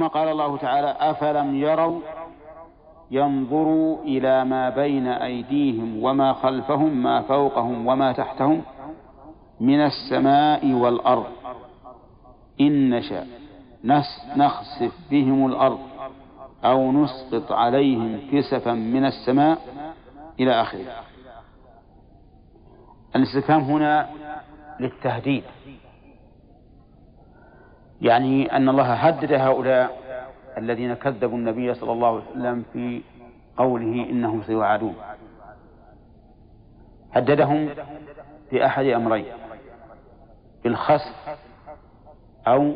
ثم قال الله تعالى أفلم يروا ينظروا إلى ما بين أيديهم وما خلفهم ما فوقهم وما تحتهم من السماء والأرض. إن نشأ نخسف بهم الأرض أو نسقط عليهم كسفا من السماء إلى آخره. الاستفهام هنا للتهديد. يعني أن الله هدد هؤلاء الذين كذبوا النبي صلى الله عليه وسلم في قوله إنهم سيوعدون. هددهم بأحد أمرين بالخسف أو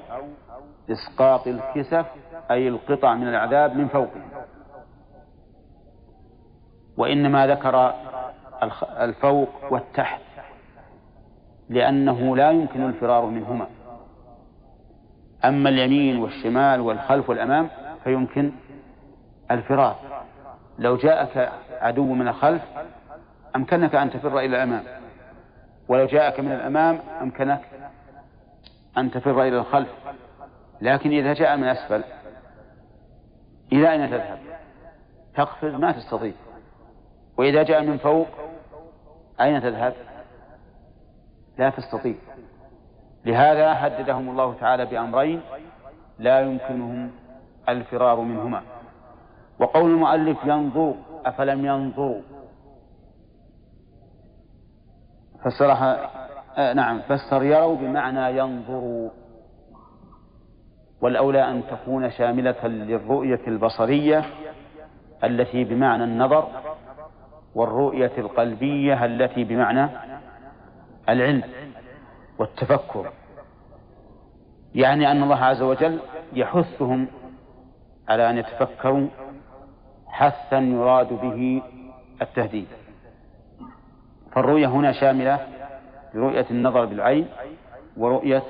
إسقاط الكسف أي القطع من العذاب من فوقهم. وإنما ذكر الفوق والتحت لأنه لا يمكن الفرار منهما. أما اليمين والشمال والخلف والأمام فيمكن الفرار. لو جاءك عدو من الخلف أمكنك أن تفر إلى الأمام. ولو جاءك من الأمام أمكنك أن تفر إلى الخلف. لكن إذا جاء من أسفل إلى أين تذهب؟ تقفز ما تستطيع. وإذا جاء من فوق أين تذهب؟ لا تستطيع. لهذا هددهم الله تعالى بأمرين لا يمكنهم الفرار منهما. وقول المؤلف ينظر أفلم ينظروا فسرها آه نعم فسر يروا بمعنى ينظروا والأولى أن تكون شاملة للرؤية البصرية التي بمعنى النظر والرؤية القلبية التي بمعنى العلم. والتفكر. يعني أن الله عز وجل يحثهم على أن يتفكروا حثا يراد به التهديد. فالرؤية هنا شاملة لرؤية النظر بالعين ورؤية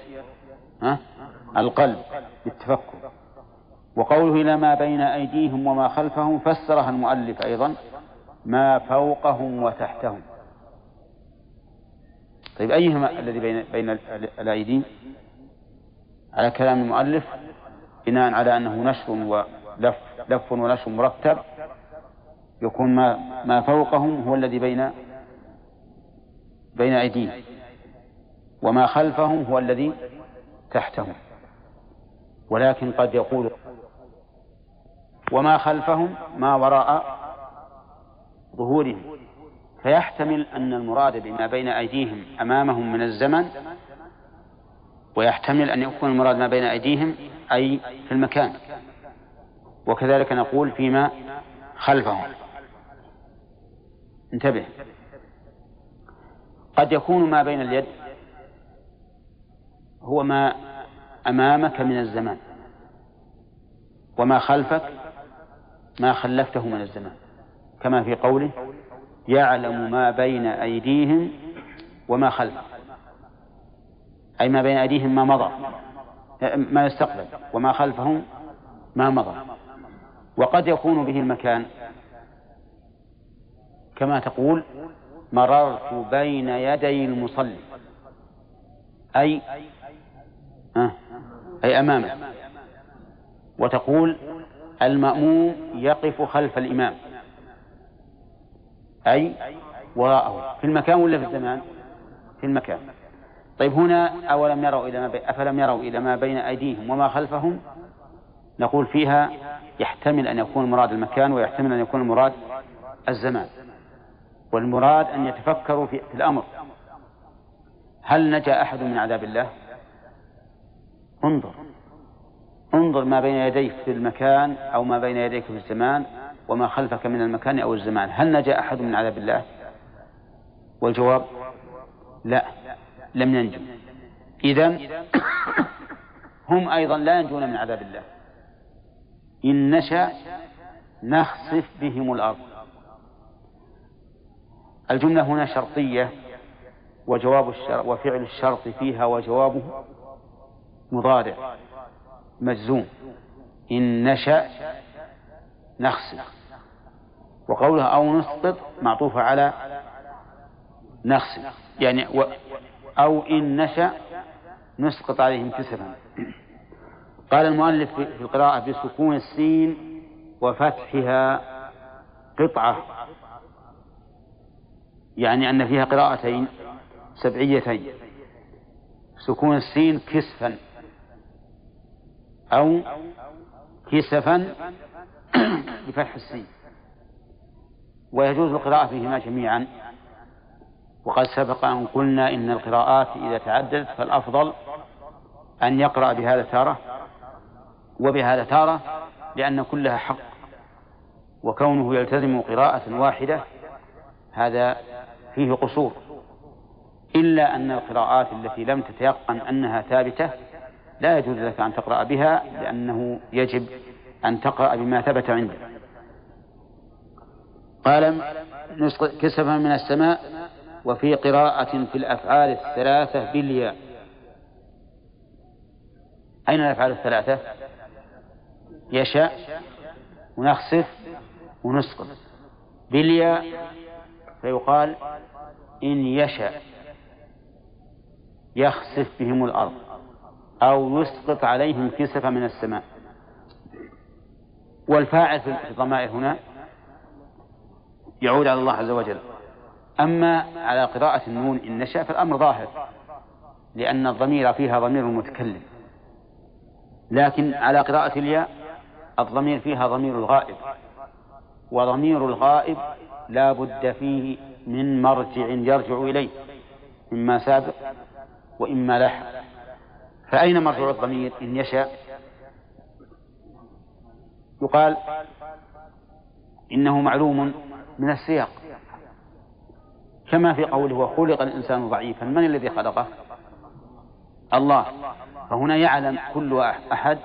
القلب بالتفكر وقوله إلى ما بين أيديهم وما خلفهم فسرها المؤلف أيضا ما فوقهم وتحتهم. طيب أيهما الذي بين بين الأيدي على كلام المؤلف بناء على أنه نشر ولف لف ونشر مرتب يكون ما ما فوقهم هو الذي بين بين أيديهم وما خلفهم هو الذي تحتهم. ولكن قد يقول وما خلفهم ما وراء ظهورهم. فيحتمل أن المراد بما بين أيديهم أمامهم من الزمن ويحتمل أن يكون المراد ما بين أيديهم أي في المكان. وكذلك نقول فيما خلفهم. انتبه. قد يكون ما بين اليد هو ما أمامك من الزمان وما خلفك ما خلفته من الزمان كما في قوله يعلم ما بين أيديهم وما خلفهم أي ما بين أيديهم ما مضى. ما يستقبل. وما خلفهم ما مضى. وقد يكون به المكان. كما تقول مررت بين يدي المصلي. أي أه. أي أمامه. وتقول المأموم يقف خلف الإمام. أي وراءه. في المكان ولا في الزمان؟ في المكان. طيب هنا أولم يروا إلى ما بي... أفلم يروا إلى ما بين أيديهم وما خلفهم؟ نقول فيها يحتمل أن يكون المراد المكان ويحتمل أن يكون المراد الزمان. والمراد أن يتفكروا في, الأمر. هل نجا أحد من عذاب الله؟ انظر. انظر ما بين يديك في المكان أو ما بين يديك في الزمان. وما خلفك من المكان أو الزمان. هل نجا أحد من عذاب الله؟ والجواب لا لم ينجو. إذا هم أيضا لا ينجون من عذاب الله. إن نشأ نخسف بهم الأرض. الجملة هنا شرطية وجواب الشرط وفعل الشرط فيها وجوابه مضارع مجزوم. إن نشأ نخسف وقولها أو نسقط معطوفة على نخسف يعني و أو إن نشأ نسقط عليهم كسفا قال المؤلف في القراءة بسكون السين وفتحها قطعة. يعني أن فيها قراءتين سبعيتين. سكون السين كسفا. أو كسفا بفتح السين. ويجوز القراءة فيهما جميعا. وقد سبق أن قلنا إن القراءات إذا تعددت فالأفضل أن يقرأ بهذا تارة وبهذا تارة لأن كلها حق. وكونه يلتزم قراءة واحدة هذا فيه قصور. إلا أن القراءات التي لم تتيقن أنها ثابتة لا يجوز لك أن تقرأ بها لأنه يجب أن تقرأ بما ثبت عندك. قال كسفا من السماء وفي قراءة في الأفعال الثلاثة بالياء. أين الأفعال الثلاثة؟ يشاء ونخسف ونسقط بالياء فيقال إن يشاء يخسف بهم الأرض أو يسقط عليهم كسفا من السماء. والفاعل في الضمائر هنا يعود على الله عز وجل. أما على قراءة النون إن نشأ فالأمر ظاهر لأن الضمير فيها ضمير المتكلم لكن على قراءة الياء الضمير فيها ضمير الغائب. وضمير الغائب لا بد فيه من مرجع يرجع إليه إما سابق وإما لاحق. فأين مرجع الضمير إن يشاء يقال إنه معلوم من السياق. كما في قوله وخلق الإنسان ضعيفا من الذي خلقه؟ الله. فهنا يعلم كل أحد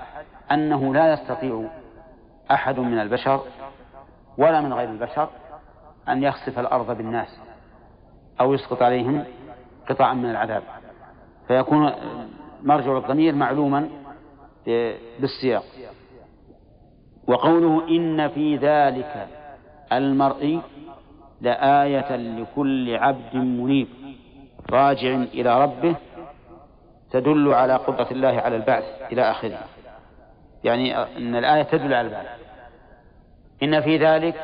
أنه لا يستطيع أحد من البشر ولا من غير البشر أن يخسف الأرض بالناس أو يسقط عليهم قطعا من العذاب. فيكون مرجع الضمير معلوما بالسياق. وقوله إن في ذلك المرء لآية لكل عبد منيب. راجع إلى ربه تدل على قدرة الله على البعث إلى آخره. يعني أن الآية تدل على البعث. إن في ذلك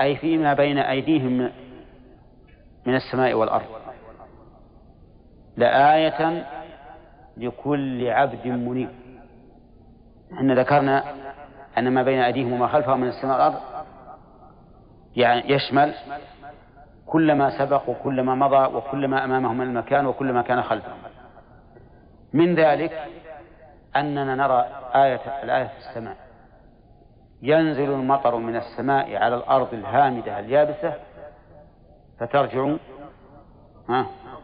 أي فيما بين أيديهم من السماء والأرض. لآية لكل عبد منيب. إحنا ذكرنا أن ما بين أيديهم وما خلفهم من السماء والأرض يعني يشمل كل ما سبق وكل ما مضى وكل ما أمامهم من المكان وكل ما كان خلفهم. من ذلك أننا نرى آية الآية في السماء. ينزل المطر من السماء على الأرض الهامدة اليابسة فترجع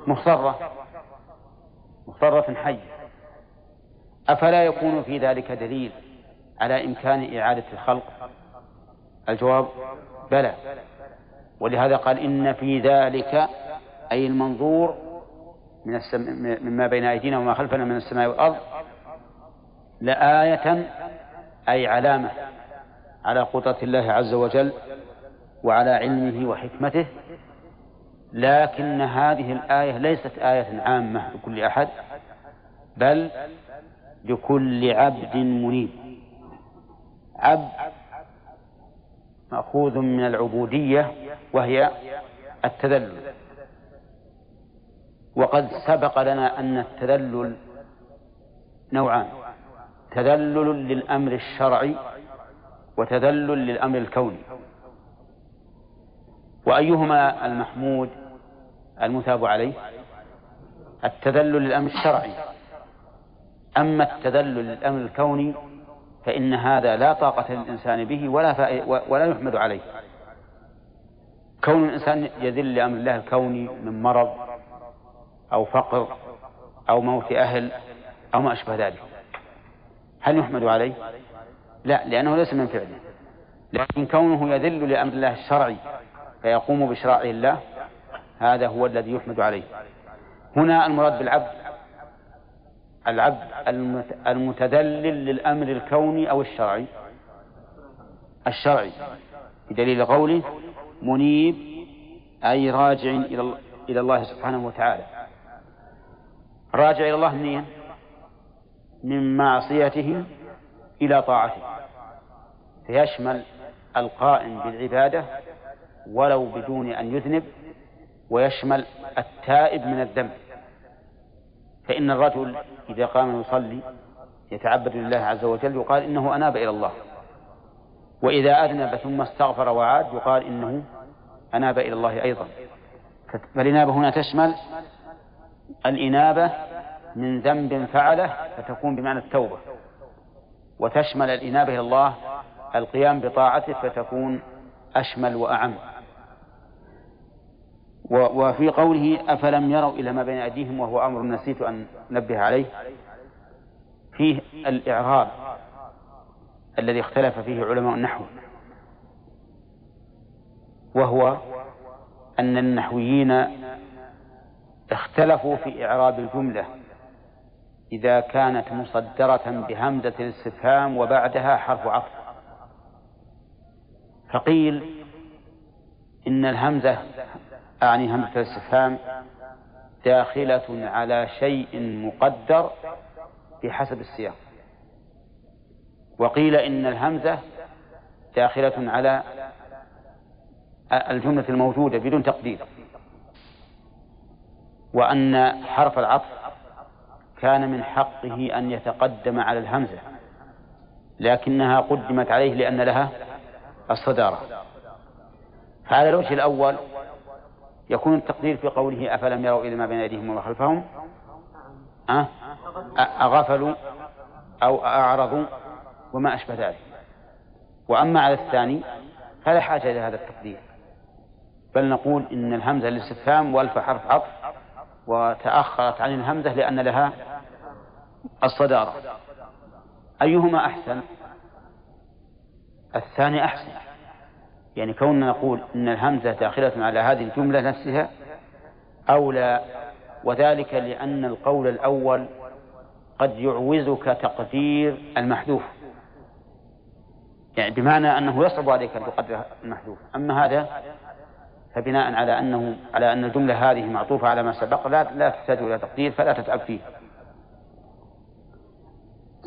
مخضرة مخضرة حية. أفلا يكون في ذلك دليل؟ على إمكان إعادة الخلق؟ الجواب بلى. ولهذا قال إن في ذلك أي المنظور من السم... مما بين أيدينا وما خلفنا من السماء والأرض لآية أي علامة على قدرة الله عز وجل وعلى علمه وحكمته. لكن هذه الآية ليست آية عامة لكل أحد بل لكل عبد منيب. عبد مأخوذ من العبودية وهي التذلل. وقد سبق لنا أن التذلل نوعان تذلل للأمر الشرعي وتذلل للأمر الكوني. وأيهما المحمود المثاب عليه؟ التذلل للأمر الشرعي. أما التذلل للأمر الكوني فإن هذا لا طاقة للإنسان به ولا ولا يحمد عليه. كون الإنسان يذل لأمر الله الكوني من مرض أو فقر أو موت أهل أو ما أشبه ذلك. هل يحمد عليه؟ لا لأنه ليس من فعله. لكن كونه يذل لأمر الله الشرعي فيقوم بشرائع الله هذا هو الذي يحمد عليه. هنا المراد بالعبد العبد المتذلل للأمر الكوني أو الشرعي. الشرعي بدليل قوله منيب أي راجع إلى إلى الله سبحانه وتعالى. راجع إلى الله منين؟ من معصيته إلى طاعته. فيشمل القائم بالعبادة ولو بدون أن يذنب ويشمل التائب من الذنب. فإن الرجل إذا قام يصلي يتعبد لله عز وجل يقال إنه أناب إلى الله. وإذا أذنب ثم استغفر وعاد يقال إنه أناب إلى الله أيضا. فالإنابة هنا تشمل الإنابة من ذنب فعله فتكون بمعنى التوبة. وتشمل الإنابة إلى الله القيام بطاعته فتكون أشمل وأعم. وفي قوله أفلم يروا إلى ما بين أيديهم وهو أمر نسيت أن نبه عليه. فيه الإعراب الذي اختلف فيه علماء النحو وهو أن النحويين اختلفوا في إعراب الجملة إذا كانت مصدرة بهمزة الاستفهام وبعدها حرف عطف. فقيل إن الهمزة أعني همزة الاستفهام داخلة على شيء مقدر بحسب السياق. وقيل إن الهمزة داخلة على الجملة الموجودة بدون تقدير. وأن حرف العطف كان من حقه أن يتقدم على الهمزة لكنها قدمت عليه لأن لها الصدارة. فعلى الوجه الأول يكون التقدير في قوله أفلم يروا إلى ما بين أيديهم وما خلفهم؟ أه؟ أغفلوا أو أعرضوا وما أشبه ذلك. وأما على الثاني فلا حاجة إلى هذا التقدير. بل نقول إن الهمزة للاستفهام وألف حرف عطف وتأخرت عن الهمزة لأن لها الصدارة. أيهما أحسن؟ الثاني أحسن. يعني كوننا نقول إن الهمزة داخلة على هذه الجملة نفسها أولى وذلك لأن القول الأول قد يعوزك تقدير المحذوف. يعني بمعنى أنه يصعب عليك أن تقدر المحذوف. أما هذا فبناء على أنه على أن الجملة هذه معطوفة على ما سبق لا لا تحتاج إلى تقدير فلا تتعب فيه.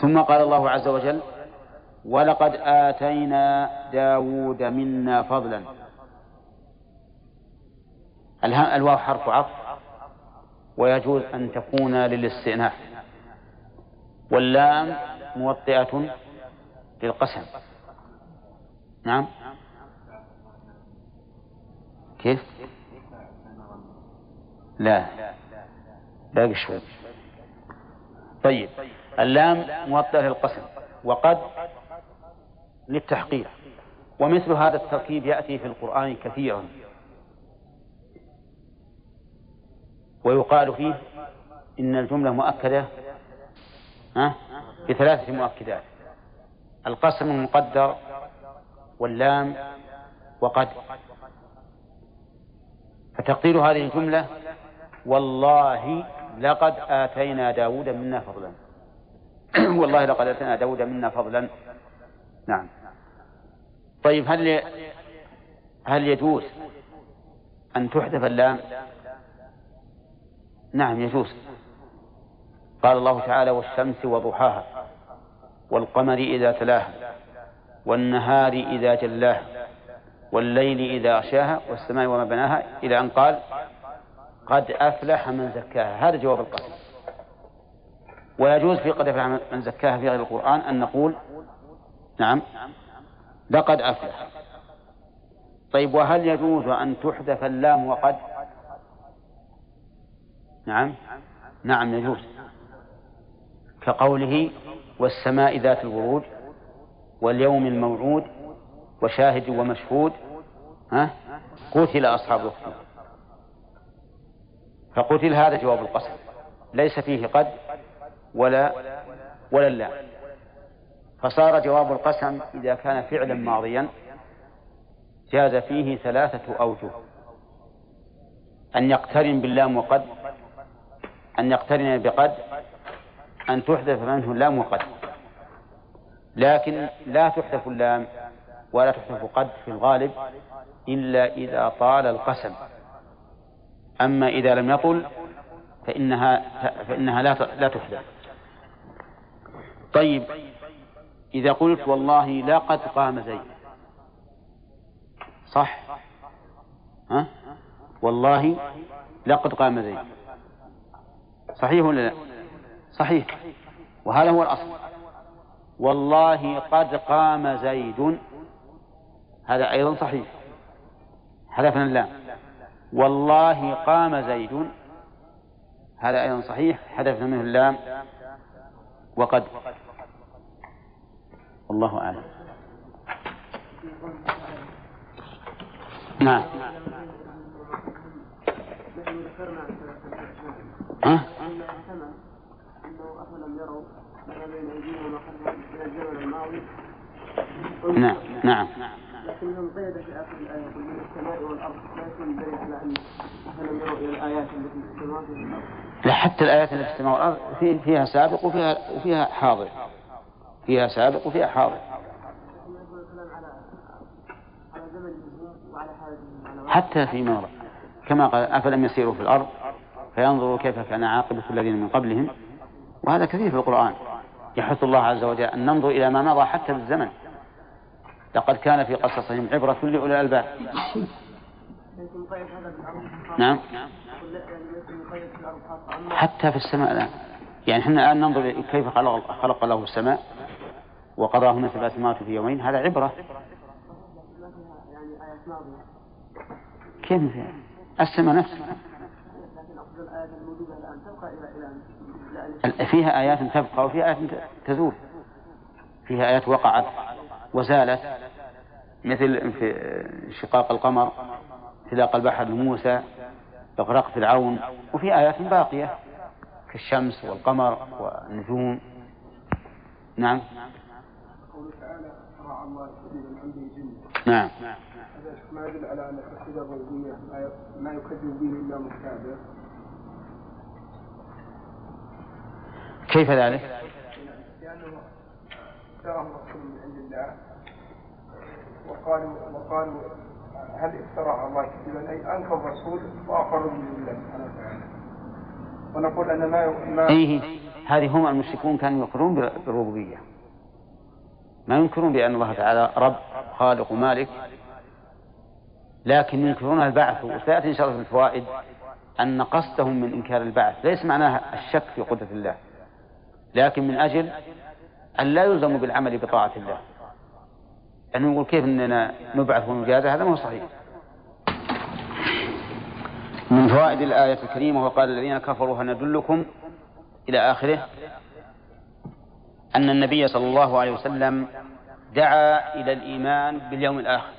ثم قال الله عز وجل ولقد آتينا داود منا فضلا. الواو حرف عطف. ويجوز أن تكون للاستئناف. واللام موطئة للقسم. نعم. كيف؟ لا. باقي شوي طيب. اللام موطئة للقسم. وقد للتحقيق. ومثل هذا التركيب يأتي في القرآن كثيرا. ويقال فيه إن الجملة مؤكدة بثلاثة مؤكدات. القسم المقدر واللام وقد. فتقدير هذه الجملة والله لقد آتينا داود منا فضلا. والله لقد آتينا داود منا فضلا. نعم. طيب هل هل يجوز أن تحذف اللام؟ نعم يجوز. قال الله تعالى والشمس وضحاها والقمر إذا تلاها والنهار إذا جلاها والليل إذا غشاها والسماء وما بناها إلى أن قال قد أفلح من زكاها. هذا جواب القسم ويجوز في قد أفلح من زكاها في غير القرآن أن نقول نعم. لقد أفلح. طيب وهل يجوز أن تحذف اللام وقد؟ نعم. نعم يجوز. كقوله والسماء ذات الورود واليوم الموعود وشاهد ومشهود. ها؟ قتل أصحاب الأخدود فقتل هذا جواب القسم ليس فيه قد ولا ولا لا فصار جواب القسم إذا كان فعلا ماضيا جاز فيه ثلاثة أوجه. أن يقترن باللام وقد أن يقترن بقد أن تحذف منه اللام وقد. لكن لا تحذف اللام ولا تحذف قد في الغالب إلا إذا طال القسم. أما إذا لم يطل فإنها فإنها لا لا تحذف. طيب إذا قلت والله لقد قام زيد. صح؟ ها؟ والله لقد قام زيد. صحيح ولا لا؟ صحيح. وهذا هو الأصل. والله قد قام زيد. هذا أيضا صحيح. حذفنا اللام والله قام زيد. هذا أيضا صحيح. حذفنا منه اللام وقد والله أعلم. نعم. ها؟ نعم نعم. لكنهم قيد في اخر الايه يقول من السماء والارض لا يكون دليل على ان افلم يروا إلى الآيات التي في السماء والأرض لا حتى الايات التي في السماء والارض فيها سابق وفيها وفيها حاضر. فيها سابق وفيها حاضر. حتى في مرة كما قال أفلم يسيروا في الأرض؟ فينظروا كيف كان عاقبة الذين من قبلهم. وهذا كثير في القرآن. يحث الله عز وجل أن ننظر إلى ما مضى حتى بالزمن لقد كان في قصصهم عبرة لأولي الألباب. نعم. حتى في السماء الآن. يعني إحنا الآن ننظر كيف خلق الله السماء. وقضاهن سبع سماوات في يومين هذا عبرة. كيف السماء نفسها فيها آيات تبقى وفيها آيات تزول. فيها آيات وقعت وزالت مثل في شقاق القمر انطلاق البحر لموسى إغراق فرعون وفي آيات باقية كالشمس والقمر والنجوم. نعم. نعم. هذا ما يدل على أن التفسير الربوبيه ما يكذب به إلا مستعبد. كيف ذلك؟ لأنه افتراه رسول من عند الله. وقالوا وقالوا هل افترى على الله كذبا أي انكر الرسول واقروا من الله سبحانه وتعالى. ونقول أن ما ما إيه هذه هم المشركون كانوا يقرون بالربوبية. ما ينكرون بأن الله تعالى رب خالق ومالك لكن ينكرون البعث. وسيأتي إن شاء الله في الفوائد أن قصدهم من إنكار البعث. ليس معناها الشك في قدرة الله لكن من أجل أن لا يلزموا بالعمل بطاعة الله. يعني نقول كيف أننا نبعث ونجازى هذا ما هو صحيح. من فوائد الآية الكريمة وقال الذين كفروا هل ندلكم إلى آخره؟ أن النبي صلى الله عليه وسلم دعا إلى الإيمان باليوم الآخر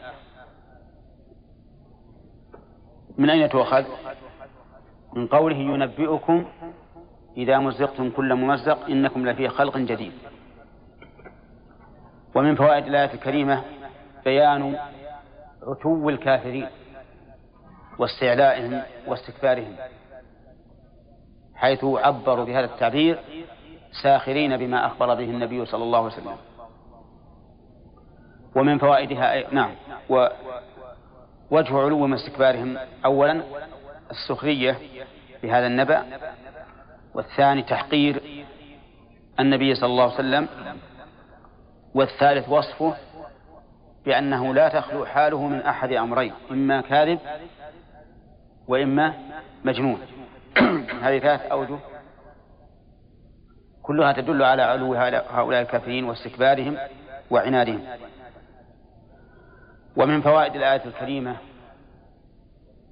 من أين تؤخذ؟ من قوله ينبئكم إذا مزقتم كل ممزق إنكم لفي خلق جديد ومن فوائد الآية الكريمة بيان عتو الكافرين واستعلائهم واستكبارهم حيث عبروا بهذا التعبير ساخرين بما أخبر به النبي صلى الله عليه وسلم. ومن فوائدها نعم. ووجه علو استكبارهم أولا السخرية بهذا النبأ والثاني تحقير النبي صلى الله عليه وسلم والثالث وصفه بأنه لا تخلو حاله من أحد أمرين إما كاذب وإما مجنون. هذه ثلاث أوجه كلها تدل على علو هؤلاء الكافرين واستكبارهم وعنادهم. ومن فوائد الآية الكريمة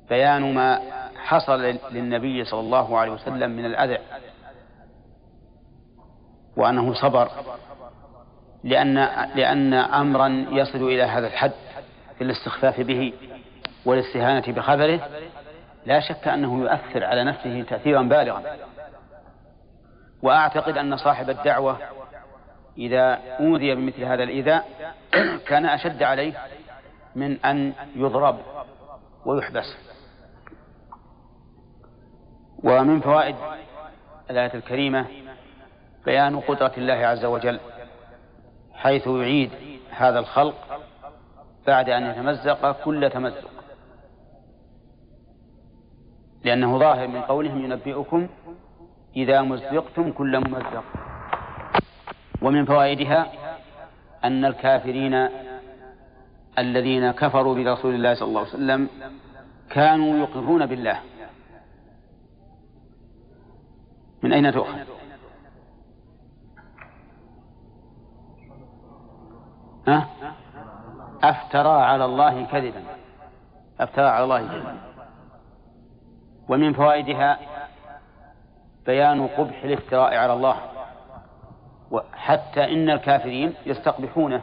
بيان ما حصل للنبي صلى الله عليه وسلم من الأذى وأنه صبر لأن لأن أمرا يصل إلى هذا الحد في الاستخفاف به والاستهانة بخبره. لا شك أنه يؤثر على نفسه تأثيرا بالغا. وأعتقد أن صاحب الدعوة إذا أوذي بمثل هذا الإيذاء كان أشد عليه من أن يضرب ويحبس. ومن فوائد الآية الكريمة بيان قدرة الله عز وجل حيث يعيد هذا الخلق بعد أن يتمزق كل تمزق. لأنه ظاهر من قولهم ينبئكم إذا مزقتم كل ممزق. ومن فوائدها أن الكافرين الذين كفروا برسول الله صلى الله عليه وسلم كانوا يقرون بالله. من أين تؤخذ؟ أه؟ أفترى على الله كذبا. أفترى على الله كذبا. ومن فوائدها بيان قبح الافتراء على الله. حتى إن الكافرين يستقبحونه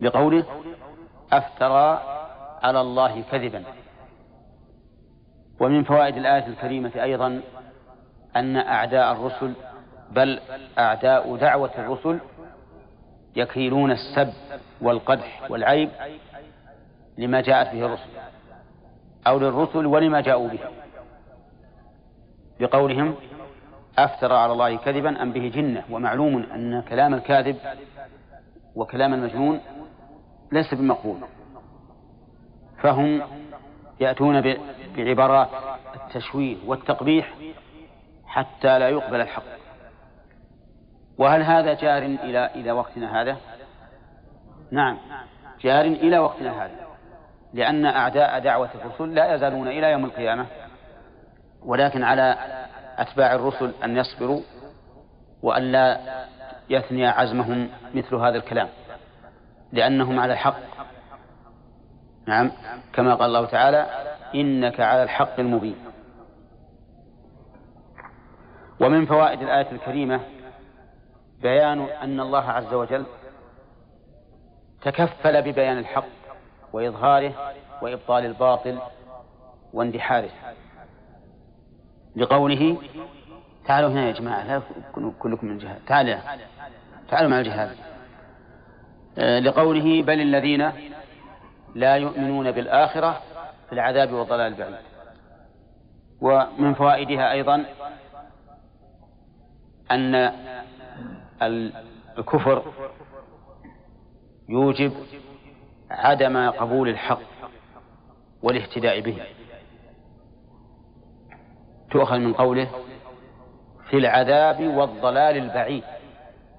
بقوله أفترى على الله كذبا. ومن فوائد الآية الكريمة أيضا أن أعداء الرسل بل أعداء دعوة الرسل يكيلون السب والقدح والعيب لما جاءت به الرسل أو للرسل ولما جاءوا به. بقولهم أفترى على الله كذبا أم به جنة. ومعلوم أن كلام الكاذب وكلام المجنون ليس بمقبول. فهم يأتون بعبارات التشويه والتقبيح حتى لا يقبل الحق. وهل هذا جار إلى إلى وقتنا هذا؟ نعم جار إلى وقتنا هذا. لأن أعداء دعوة الرسل لا يزالون إلى يوم القيامة ولكن على أتباع الرسل أن يصبروا وألا يثني عزمهم مثل هذا الكلام لأنهم على الحق. نعم كما قال الله تعالى إنك على الحق المبين. ومن فوائد الآية الكريمة بيان أن الله عز وجل تكفل ببيان الحق وإظهاره وإبطال الباطل واندحاره. لقوله تعالوا هنا يا جماعة لا كلكم من الجهاد تعالوا تعالوا مع الجهاد. آه، لقوله بل الذين لا يؤمنون بالآخرة في العذاب والضلال البعيد. ومن فوائدها أيضا أن الكفر يوجب عدم قبول الحق والاهتداء به. تؤخذ من قوله في العذاب والضلال البعيد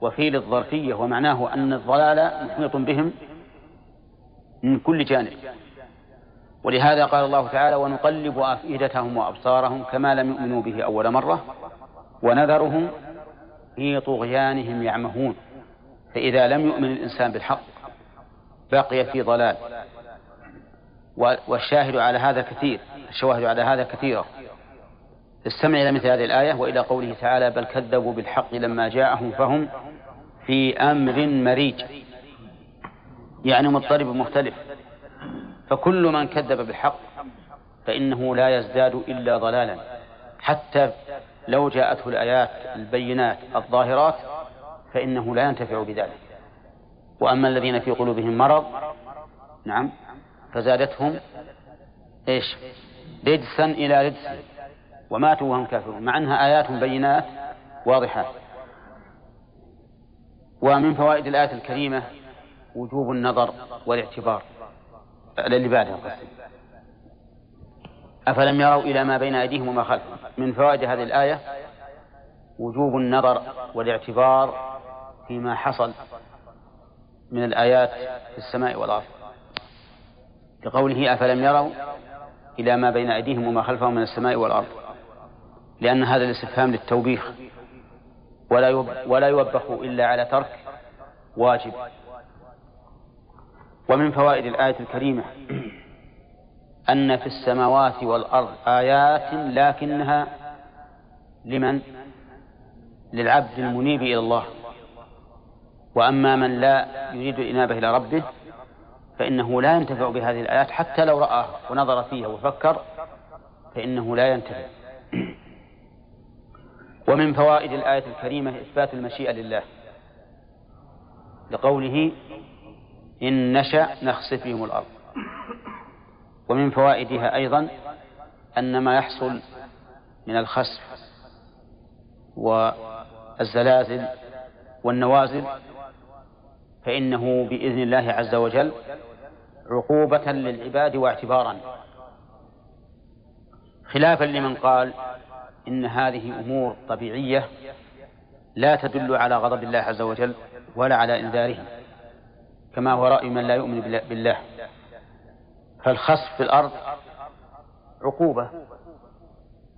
وفي للظرفية ومعناه أن الضلال محيط بهم من كل جانب. ولهذا قال الله تعالى ونقلب أفئدتهم وأبصارهم كما لم يؤمنوا به أول مرة ونذرهم في طغيانهم يعمهون. فإذا لم يؤمن الإنسان بالحق بقي في ضلال. والشاهد على هذا كثير الشواهد على هذا كثيرة. استمع إلى مثل هذه الآية وإلى قوله تعالى بل كذبوا بالحق لما جاءهم فهم في أمر مريج. يعني مضطرب مختلف. فكل من كذب بالحق فإنه لا يزداد إلا ضلالا. حتى لو جاءته الآيات البينات الظاهرات فإنه لا ينتفع بذلك. وأما الذين في قلوبهم مرض نعم فزادتهم إيش؟ رجسا إلى رجس وماتوا وهم كافرون مع أنها آيات بينات واضحات ومن فوائد الآية الكريمة وجوب النظر والاعتبار. اللي بعدها قصدي. أفلم يروا إلى ما بين أيديهم وما خلفهم. من فوائد هذه الآية وجوب النظر والاعتبار فيما حصل من الآيات في السماء والأرض. لقوله أفلم يروا إلى ما بين أيديهم وما خلفهم من السماء والأرض. لأن هذا الاستفهام للتوبيخ. ولا ولا يوبخ إلا على ترك واجب. ومن فوائد الآية الكريمة أن في السماوات والأرض آيات لكنها لمن؟ للعبد المنيب إلى الله. وأما من لا يريد الإنابة إلى ربه فإنه لا ينتفع بهذه الآيات حتى لو رآه ونظر فيها وفكر فإنه لا ينتفع. ومن فوائد الآية الكريمة إثبات المشيئة لله. لقوله إن نشأ نخسف بهم الأرض. ومن فوائدها أيضا أن ما يحصل من الخسف والزلازل والنوازل فإنه بإذن الله عز وجل عقوبة للعباد واعتبارا. خلافا لمن قال إن هذه أمور طبيعية لا تدل على غضب الله عز وجل ولا على إنذاره كما هو رأي من لا يؤمن بالله. فالخسف في الأرض عقوبة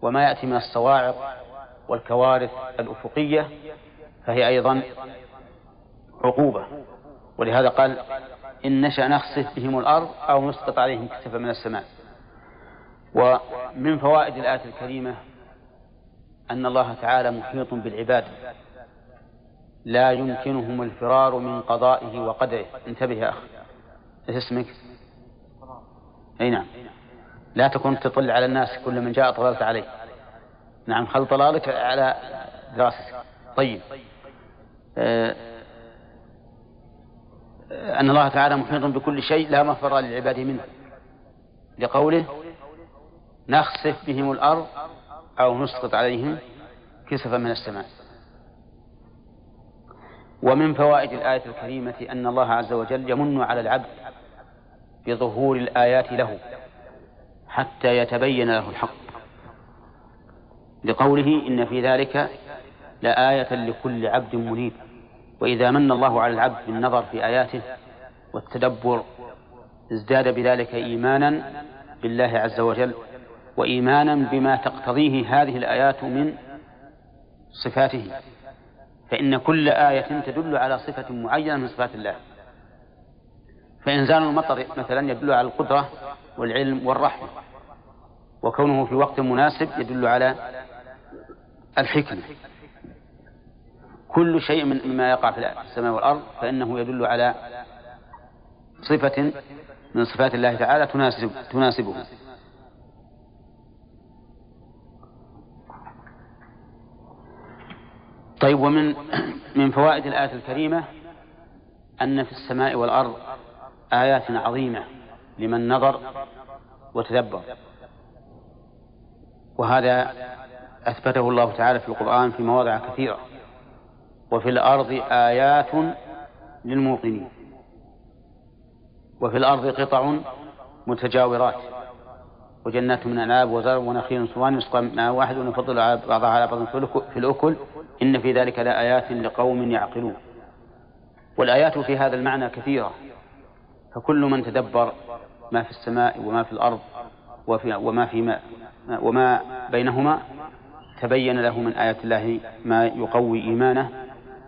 وما يأتي من الصواعق والكوارث الأفقية فهي أيضا عقوبة. ولهذا قال إن نشأ نخسف بهم الأرض أو نسقط عليهم كسفا من السماء. ومن فوائد الآية الكريمة أن الله تعالى محيط بالعباد. لا يمكنهم الفرار من قضائه وقدره. انتبه يا أخ إيش اسمك؟ أي نعم. لا تكون تطل على الناس كل من جاء طللت عليه. نعم خل طلالك على دراستك. طيب. آه أن الله تعالى محيط بكل شيء لا مفر للعباد منه. لقوله نخسف بهم الأرض أو نسقط عليهم كسفا من السماء. ومن فوائد الآية الكريمة أن الله عز وجل يمن على العبد بظهور الآيات له حتى يتبين له الحق. لقوله إن في ذلك لآية لكل عبد منيب. وإذا من الله على العبد بالنظر في آياته والتدبر ازداد بذلك إيمانا بالله عز وجل وإيمانا بما تقتضيه هذه الآيات من صفاته. فإن كل آية تدل على صفة معينة من صفات الله. فإنزال المطر مثلا يدل على القدرة والعلم والرحمة. وكونه في وقت مناسب يدل على الحكمة. كل شيء مما يقع في السماء والأرض فإنه يدل على صفة من صفات الله تعالى تناسب تناسبه. طيب ومن من فوائد الآية الكريمة أن في السماء والأرض آيات عظيمة لمن نظر وتدبر. وهذا أثبته الله تعالى في القرآن في مواضع كثيرة. وفي الأرض آيات للموقنين. وفي الأرض قطع متجاورات. وجنات من أنعاب وزرع ونخيل صوان يسقى ماء واحد ونفضل بعضها على بعض في الأكل. إن في ذلك لآيات لقوم يعقلون. والآيات في هذا المعنى كثيرة. فكل من تدبر ما في السماء وما في الأرض وفي وما في ما وما بينهما تبين له من آيات الله ما يقوي إيمانه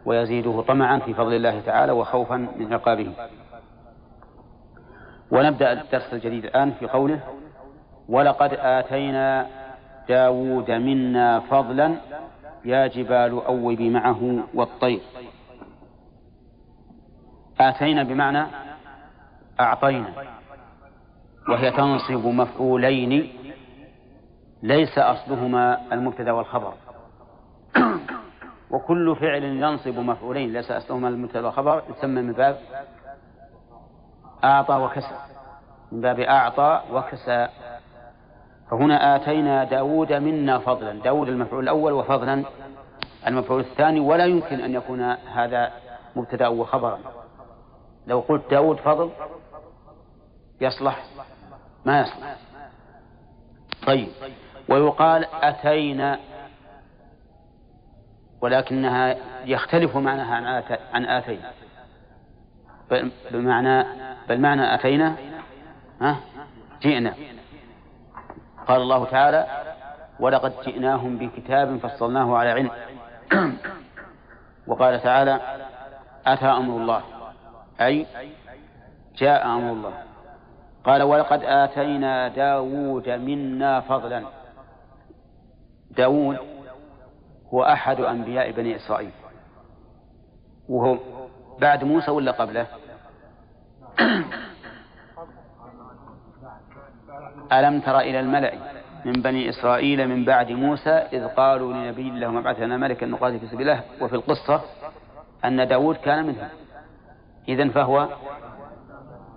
ويزيده طمعا في فضل الله تعالى وخوفا من عقابه. ونبدأ الدرس الجديد الآن في قوله ولقد آتينا داود منا فضلا يا جبال أوبي معه والطير. آتينا بمعنى أعطينا وهي تنصب مفعولين ليس أصلهما المبتدأ والخبر. وكل فعل ينصب مفعولين ليس أصلهما المبتدأ والخبر يسمى من باب أعطى وكسى من باب أعطى وكسى. فهنا آتينا داود منا فضلا. داود المفعول الأول وفضلا المفعول الثاني ولا يمكن أن يكون هذا مبتدأ وخبرا. لو قلت داود فضل يصلح. ما يصلح. طيب. ويقال أتينا ولكنها يختلف معناها عن آتينا. بمعنى بل معنى أتينا ها؟ جئنا. قال الله تعالى ولقد جئناهم بكتاب فصلناه على علم. وقال تعالى أتى أمر الله؟ أي جاء أمر الله. قال ولقد آتينا داود منا فضلا. داود هو أحد أنبياء بني إسرائيل. وهو بعد موسى ولا قبله؟ ألم تر إلى الملأ من بني إسرائيل من بعد موسى إذ قالوا لنبي الله ابعث لنا ملكا نقاتل في سبيل الله؟ وفي القصة أن داود كان منهم. إذن فهو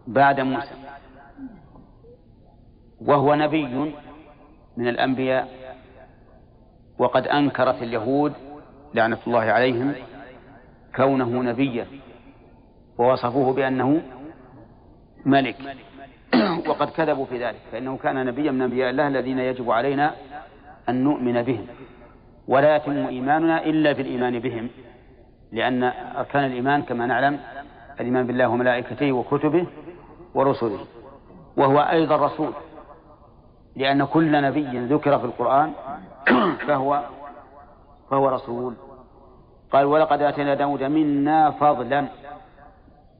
بعد موسى. وهو نبي من الأنبياء. وقد أنكرت اليهود لعنة الله عليهم كونه نبيا. ووصفوه بأنه ملك. وقد كذبوا في ذلك فإنه كان نبيا من أنبياء الله الذين يجب علينا أن نؤمن بهم ولا يتم إيماننا إلا بالإيمان بهم لأن أركان الإيمان كما نعلم الإيمان بالله وملائكته وكتبه ورسله وهو أيضا رسول لأن كل نبي ذكر في القرآن فهو فهو رسول. قال ولقد آتينا داود منا فضلا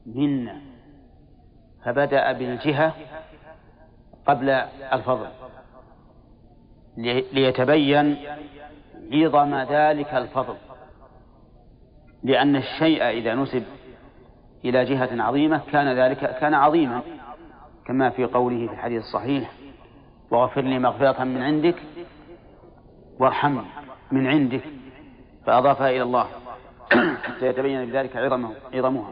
منا. فبدأ بالجهة قبل الفضل ليتبين عظم ذلك الفضل لأن الشيء إذا نسب إلى جهة عظيمة كان ذلك كان عظيما كما في قوله في الحديث الصحيح واغفر لي مغفرة من عندك وارحمني من عندك. فأضافها إلى الله حتى يتبين بذلك عظمه عظمها.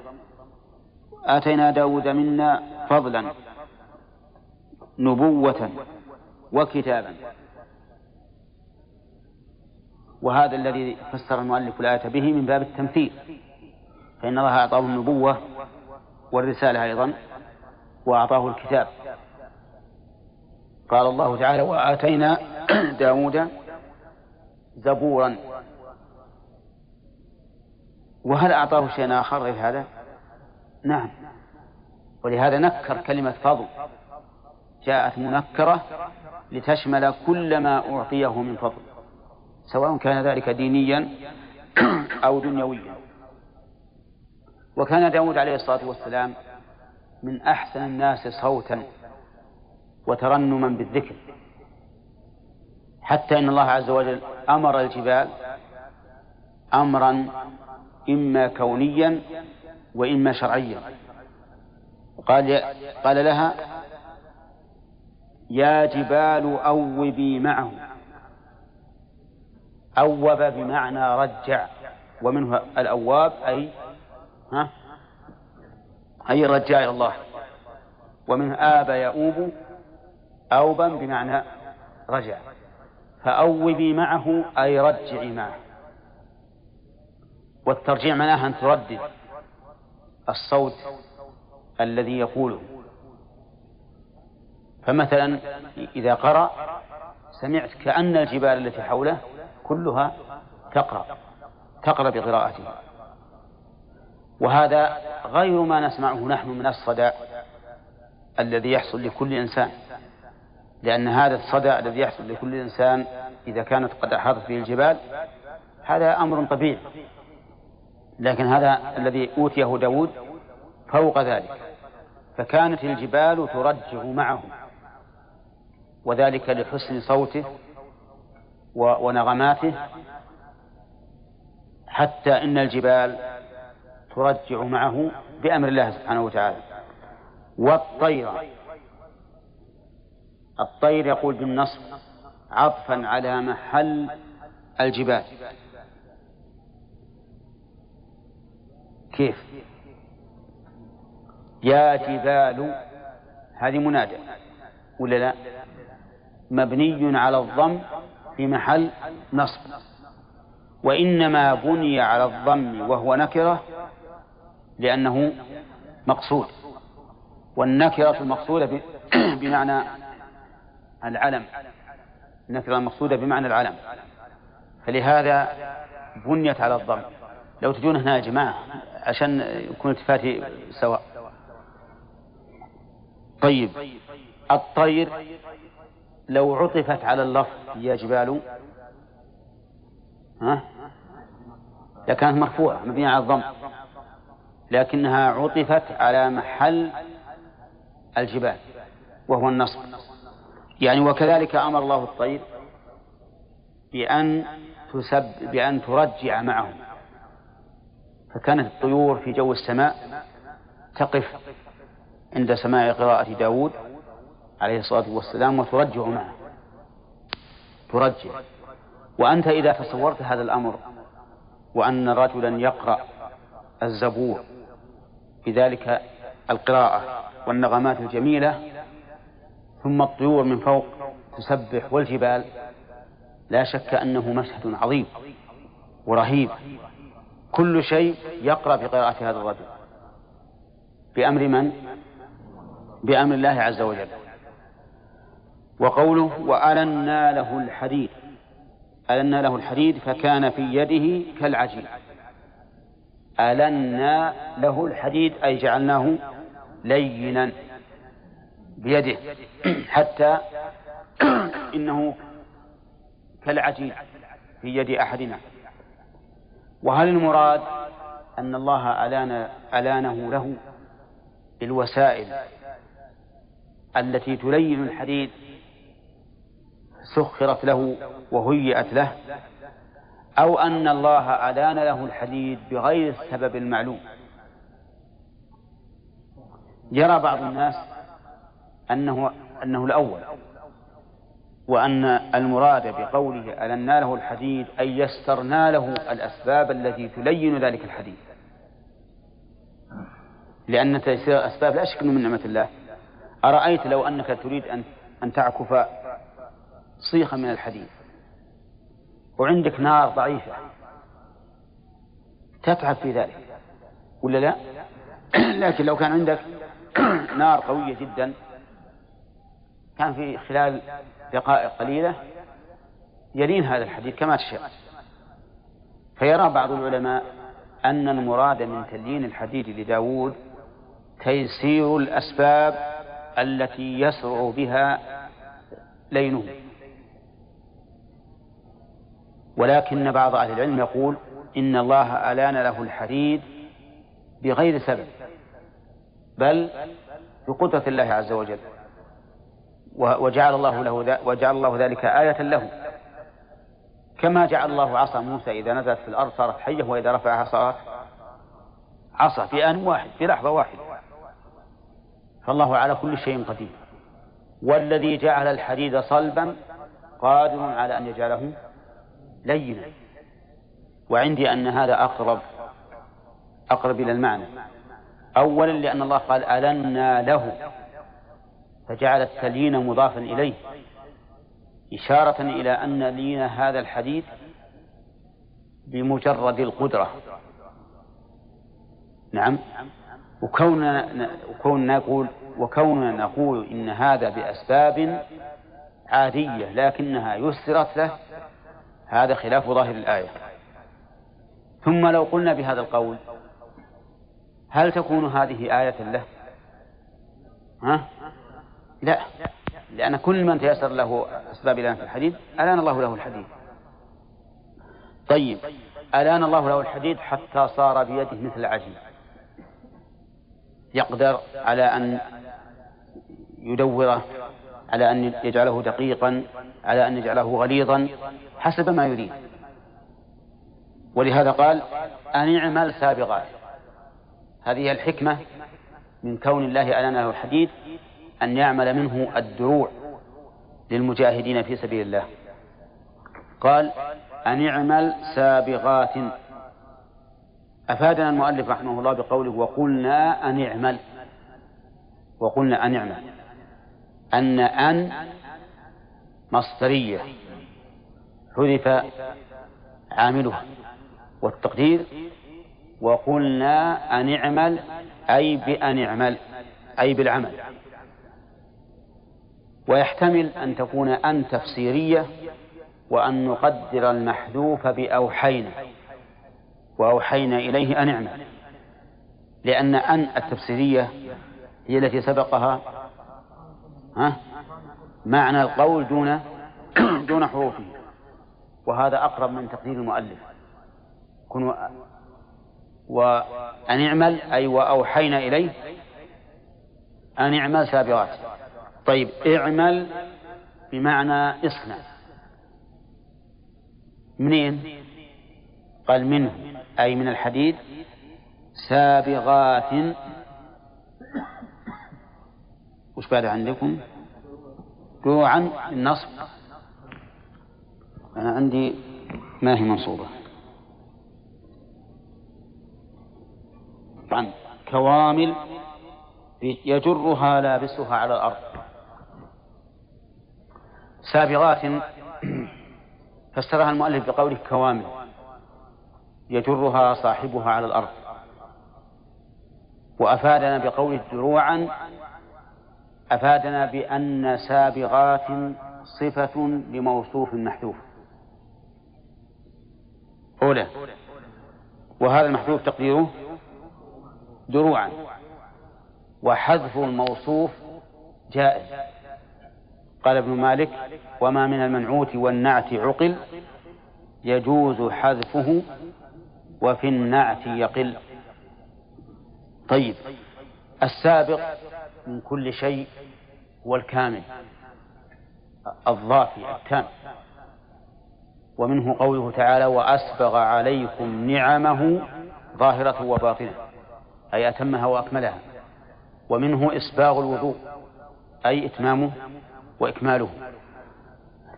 آتينا داود منا فضلا نبوة وكتابا. وهذا الذي فسر المؤلف الآية به من باب التمثيل فإن الله أعطاه النبوة والرسالة أيضا وأعطاه الكتاب. قال الله تعالى وآتينا داود زبورا. وهل أعطاه شيئا آخر غير هذا؟ نعم. ولهذا نكر كلمة فضل. جاءت منكرة لتشمل كل ما أعطيه من فضل. سواء كان ذلك دينيا أو دنيويا. وكان داود عليه الصلاة والسلام من أحسن الناس صوتا وترنما بالذكر. حتى إن الله عز وجل أمر الجبال أمرا إما كونيا وإما شرعيا. قال قال لها يا جبال أوبي معه. أوب بمعنى رجع. ومنه الأواب أي ها؟ أي الرجاء إلى الله. ومنه آب يؤوب أوبا بمعنى رجع. فأوبي معه أي رجعي معه. والترجيع معناها أن تردد. الصوت الذي يقوله. فمثلا إذا قرأ سمعت كأن الجبال التي حوله كلها تقرأ تقرأ بقراءته. وهذا غير ما نسمعه نحن من الصدى الذي يحصل لكل إنسان. لأن هذا الصدى الذي يحصل لكل إنسان إذا كانت قد أحاطت به الجبال هذا أمر طبيعي. لكن هذا الذي أوتيه داود فوق ذلك. فكانت الجبال ترجع معه وذلك لحسن صوته ونغماته حتى إن الجبال ترجع معه بأمر الله سبحانه وتعالى. والطير الطير يقول بالنصب عطفا على محل الجبال. كيف؟ يا جبال هذه منادى ولا لا؟ مبني على الضم في محل نصب. وإنما بني على الضم وهو نكرة لأنه مقصود. والنكرة المقصودة بمعنى العلم. النكرة المقصودة بمعنى العلم. فلهذا بنيت على الضم. لو تجون هنا يا جماعة عشان يكون التفاتي سواء. طيب الطير لو عطفت على اللفظ يا جبال ها؟ لكانت مرفوعة مبنية على الضم. لكنها عطفت على محل الجبال وهو النصب. يعني وكذلك أمر الله الطير بأن تسب بأن ترجع معهم. فكانت الطيور في جو السماء تقف عند سماع قراءة داود عليه الصلاة والسلام وترجع معه. ترجع. وأنت إذا تصورت هذا الأمر وأن رجلا يقرأ الزبور بذلك القراءة والنغمات الجميلة ثم الطيور من فوق تسبح والجبال لا شك أنه مشهد عظيم ورهيب. كل شيء يقرأ بقراءة هذا الرجل. بأمر من؟ بأمر الله عز وجل. وقوله وألنا له الحديد ألنا له الحديد فكان في يده كالعجين. ألنا له الحديد أي جعلناه لينا بيده حتى إنه كالعجين في يد أحدنا. وهل المراد أن الله ألان ألانه له بالوسائل التي تلين الحديد سخرت له وهيئت له أو أن الله ألان له الحديد بغير السبب المعلوم؟ يرى بعض الناس أنه أنه الأول. وأن المراد بقوله ألنا له الحديد أي يسرنا له الأسباب التي تلين ذلك الحديد. لأن تيسير الأسباب لا شك من نعمة الله. أرأيت لو أنك تريد أن أن تعكف صيخا من الحديد. وعندك نار ضعيفة. تتعب في ذلك. ولا لا؟ لكن لو كان عندك نار قوية جدا كان في خلال دقائق قليلة يلين هذا الحديث كما تشاء فيرى بعض العلماء أن المراد من تليين الحديد لداود تيسير الأسباب التي يسرع بها لينه. ولكن بعض أهل العلم يقول إن الله ألان له الحديد بغير سبب بل بقدرة الله عز وجل. وجعل الله له وجعل الله ذلك آية له. كما جعل الله عصا موسى إذا نزلت في الأرض صارت حية وإذا رفعها صارت عصا في آن واحد في لحظة واحدة. فالله على كل شيء قدير. والذي جعل الحديد صلبا قادر على أن يجعله لينا. وعندي أن هذا أقرب أقرب إلى المعنى. أولا لأن الله قال ألنا له. فجعل التليين مضافا إليه إشارة إلى أن لين هذا الحديث بمجرد القدرة نعم وكوننا وكوننا نقول وكوننا نقول إن هذا بأسباب عادية لكنها يسرت له هذا خلاف ظاهر الآية ثم لو قلنا بهذا القول هل تكون هذه آية له؟ ها؟ لا. لأن كل من تيسر له أسباب الآن في الحديد ألان الله له الحديد طيب ألان الله له الحديد حتى صار بيده مثل العجين يقدر على أن يدوره على أن يجعله دقيقا على أن يجعله غليظا حسب ما يريد. ولهذا قال أن اعمل سابغات هذه الحكمة من كون الله ألان له الحديد أن يعمل منه الدروع للمجاهدين في سبيل الله. قال أن اعمل سابغات. أفادنا المؤلف رحمه الله بقوله وقلنا أن اعمل وقلنا أن اعمل أن أن مصدرية حذف عاملها والتقدير وقلنا أن اعمل أي بأن اعمل أي بالعمل. ويحتمل أن تكون أن تفسيرية وأن نقدر المحذوف بأوحينا وأوحينا إليه أن اعمل. لأن أن التفسيرية هي التي سبقها ها؟ معنى القول دون دون حروفه. وهذا أقرب من تقدير المؤلف. كن وأن اعمل أي وأوحينا إليه أن اعمل سابغات طيب اعمل بمعنى اصنع. منين؟ قال منه أي من الحديد سابغات. وش بعد عندكم؟ جوعا النصب. أنا عندي ما هي منصوبة. طبعا كوامل يجرها لابسها على الأرض. سابغات فسرها المؤلف بقوله كوامل يجرها صاحبها على الأرض. وأفادنا بقوله دروعا أفادنا بأن سابغات صفة لموصوف محذوف. أولى وهذا المحذوف تقديره دروعا وحذف الموصوف جائز. قال ابن مالك وما من المنعوت والنعت عقل يجوز حذفه وفي النعت يقل. طيب السابق من كل شيء هو الكامل الضافي التام. ومنه قوله تعالى وأسبغ عليكم نعمه ظاهرة وباطنة أي أتمها وأكملها. ومنه إسباغ الوضوء أي إتمامه وإكماله.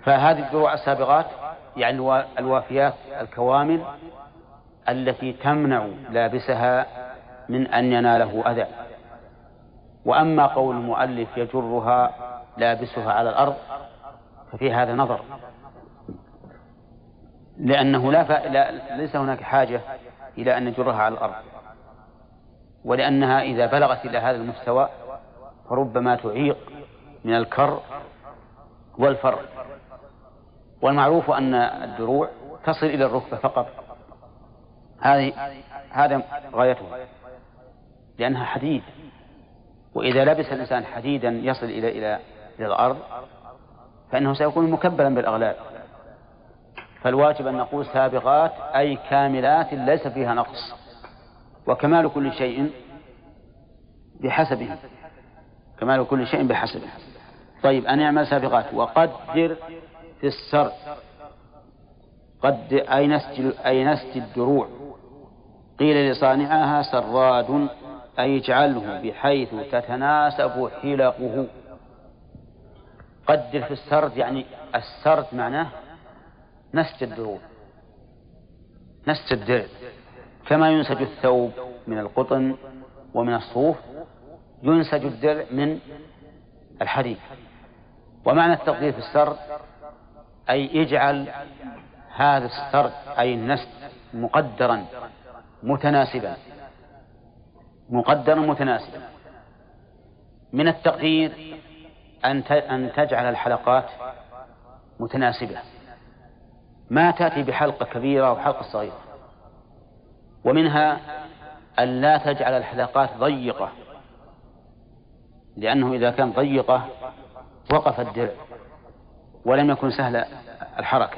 فهذه الدروع السابغات يعني الوافيات الكوامل التي تمنع لابسها من أن يناله أذى. وأما قول المؤلف يجرها لابسها على الأرض ففي هذا نظر. لأنه لا, ف... لا ليس هناك حاجة إلى أن نجرها على الأرض. ولأنها إذا بلغت إلى هذا المستوى فربما تعيق من الكر والفر والمعروف أن الدروع تصل إلى الركبة فقط. هذه هذا غايتها. لأنها حديد. وإذا لبس الإنسان حديدا يصل إلى إلى إلى الأرض فإنه سيكون مكبلا بالأغلال. فالواجب أن نقول سابقات أي كاملات ليس فيها نقص. وكمال كل شيء بحسبه. كمال كل شيء بحسبه. طيب أن يعمل سابقات. وقدر في السر. قد أي نسج أي نسج الدروع؟ قيل لصانعها سراد أي اجعله بحيث تتناسب حلقه. قدر في السرد يعني السرد معناه نسج الدروع. نسج الدرع. كما ينسج الثوب من القطن ومن الصوف ينسج الدرع من الحديد ومعنى التقدير في السرد أي اجعل هذا السرد أي النسج مقدرا متناسبا. مقدرا متناسبا. من التقدير أن أن تجعل الحلقات متناسبة. ما تأتي بحلقة كبيرة أو حلقة صغيرة. ومنها أن لا تجعل الحلقات ضيقة. لأنه إذا كان ضيقة وقف الدرع ولم يكن سهل الحركة.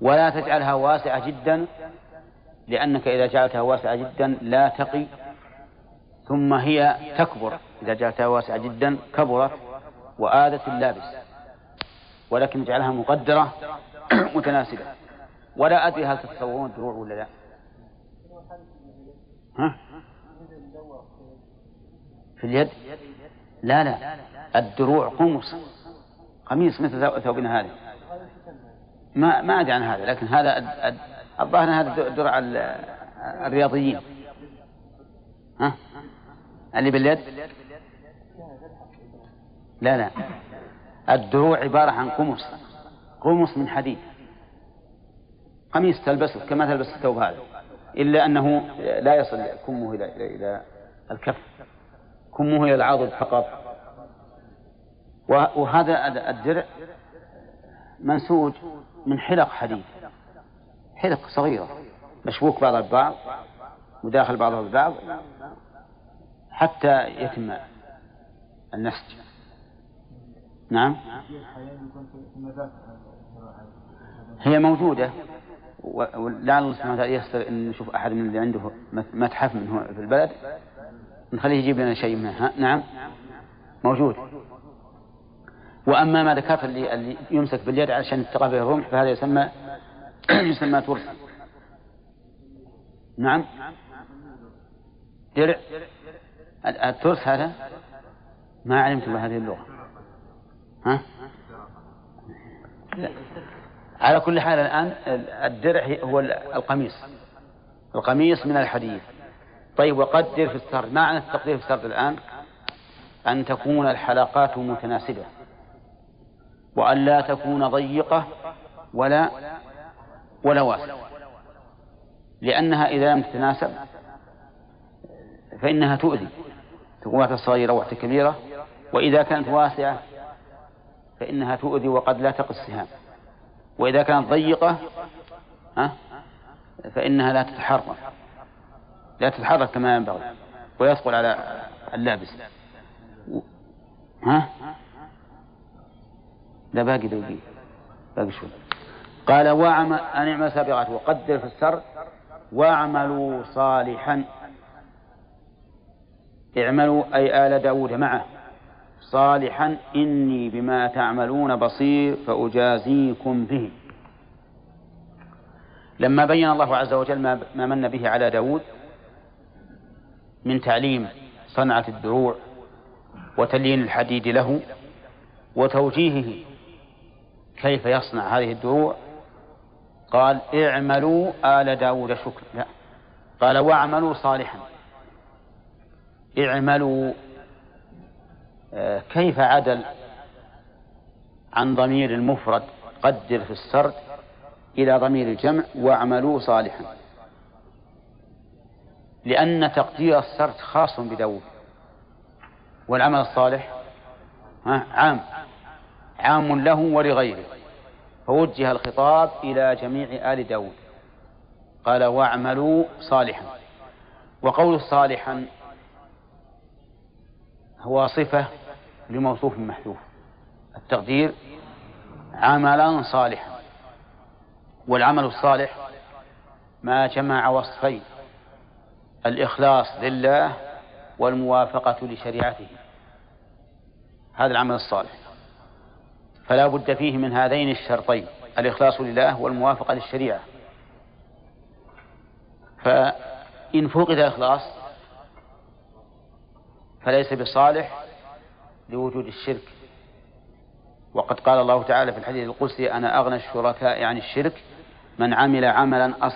ولا تجعلها واسعة جدا لأنك إذا جعلتها واسعة جدا لا تقي ثم هي تكبر. إذا جعلتها واسعة جدا كبرت وآذت اللابس ولكن اجعلها مقدرة متناسبة. ولا أدري هل تتصورون الدروع ولا لا. ها؟ في اليد؟ لا لا. الدروع قمص. قميص مثل ثوبنا هذا ما ما أدري عن هذا لكن هذا الظاهر هذا درع الرياضيين. ها؟ اللي باليد؟ لا لا. الدروع عبارة عن قمص. قمص من حديد. قميص تلبسه كما تلبس الثوب هذا. إلا أنه لا يصل كمه إلى إلى الكف. كمه إلى العضد فقط وهذا الدرع منسوج من حلق حديد. حلق صغيرة مشبوك بعضها ببعض وداخل بعضها ببعض حتى يتم النسج. نعم؟ هي موجودة ولعل الله سبحانه وتعالى يستر أن نشوف أحد من اللي عنده متحف من في البلد. نخليه يجيب لنا شيء منها؟ نعم. موجود. وأما ما ذكرت اللي, اللي يمسك باليد عشان يتقى به الرمح فهذا يسمى يسمى ترس. نعم. درع. الترس هذا؟ ما علمت بهذه اللغة. ها؟ لا. على كل حال الآن الدرع هو القميص. القميص من الحديد. طيب وقدر في السرد. ما معنى التقدير في السرد الآن؟ أن تكون الحلقات متناسبة وأن لا تكون ضيقة ولا ولا واسعة. لأنها إذا لم تتناسب فإنها تؤذي. تكون صغيرة وقت كبيرة وإذا كانت واسعة فإنها تؤذي وقد لا تقي السهام. وإذا كانت ضيقة ها فإنها لا تتحرك لا تتحرك كما ينبغي ويثقل على اللابس. ها؟ لا باقي دوقي باقي شوي. قال واعمل أن اعمل سابقات وقدر في السر واعملوا صالحا. اعملوا أي آل داود معه. صالحا إني بما تعملون بصير فأجازيكم به. لما بين الله عز وجل ما من به على داود من تعليم صنعة الدروع وتليين الحديد له وتوجيهه كيف يصنع هذه الدروع. قال اعملوا آل داود شكرا لا. قال واعملوا صالحا. اعملوا. آه، كيف عدل عن ضمير المفرد؟ قدر في السرد إلى ضمير الجمع. واعملوا صالحا. لأن تقدير السرد خاص بداود والعمل الصالح عام عام له ولغيره. فوجه الخطاب إلى جميع آل داود. قال واعملوا صالحا. وقول صالحا هو صفة لموصوف محذوف. التقدير عملا صالحا. والعمل الصالح ما جمع وصفين. الإخلاص لله والموافقة لشريعته. هذا العمل الصالح. فلا بد فيه من هذين الشرطين الإخلاص لله والموافقة للشريعة. فإن فقد الإخلاص فليس بصالح لوجود الشرك. وقد قال الله تعالى في الحديث القدسي أنا أغنى الشركاء عن الشرك من عمل عملا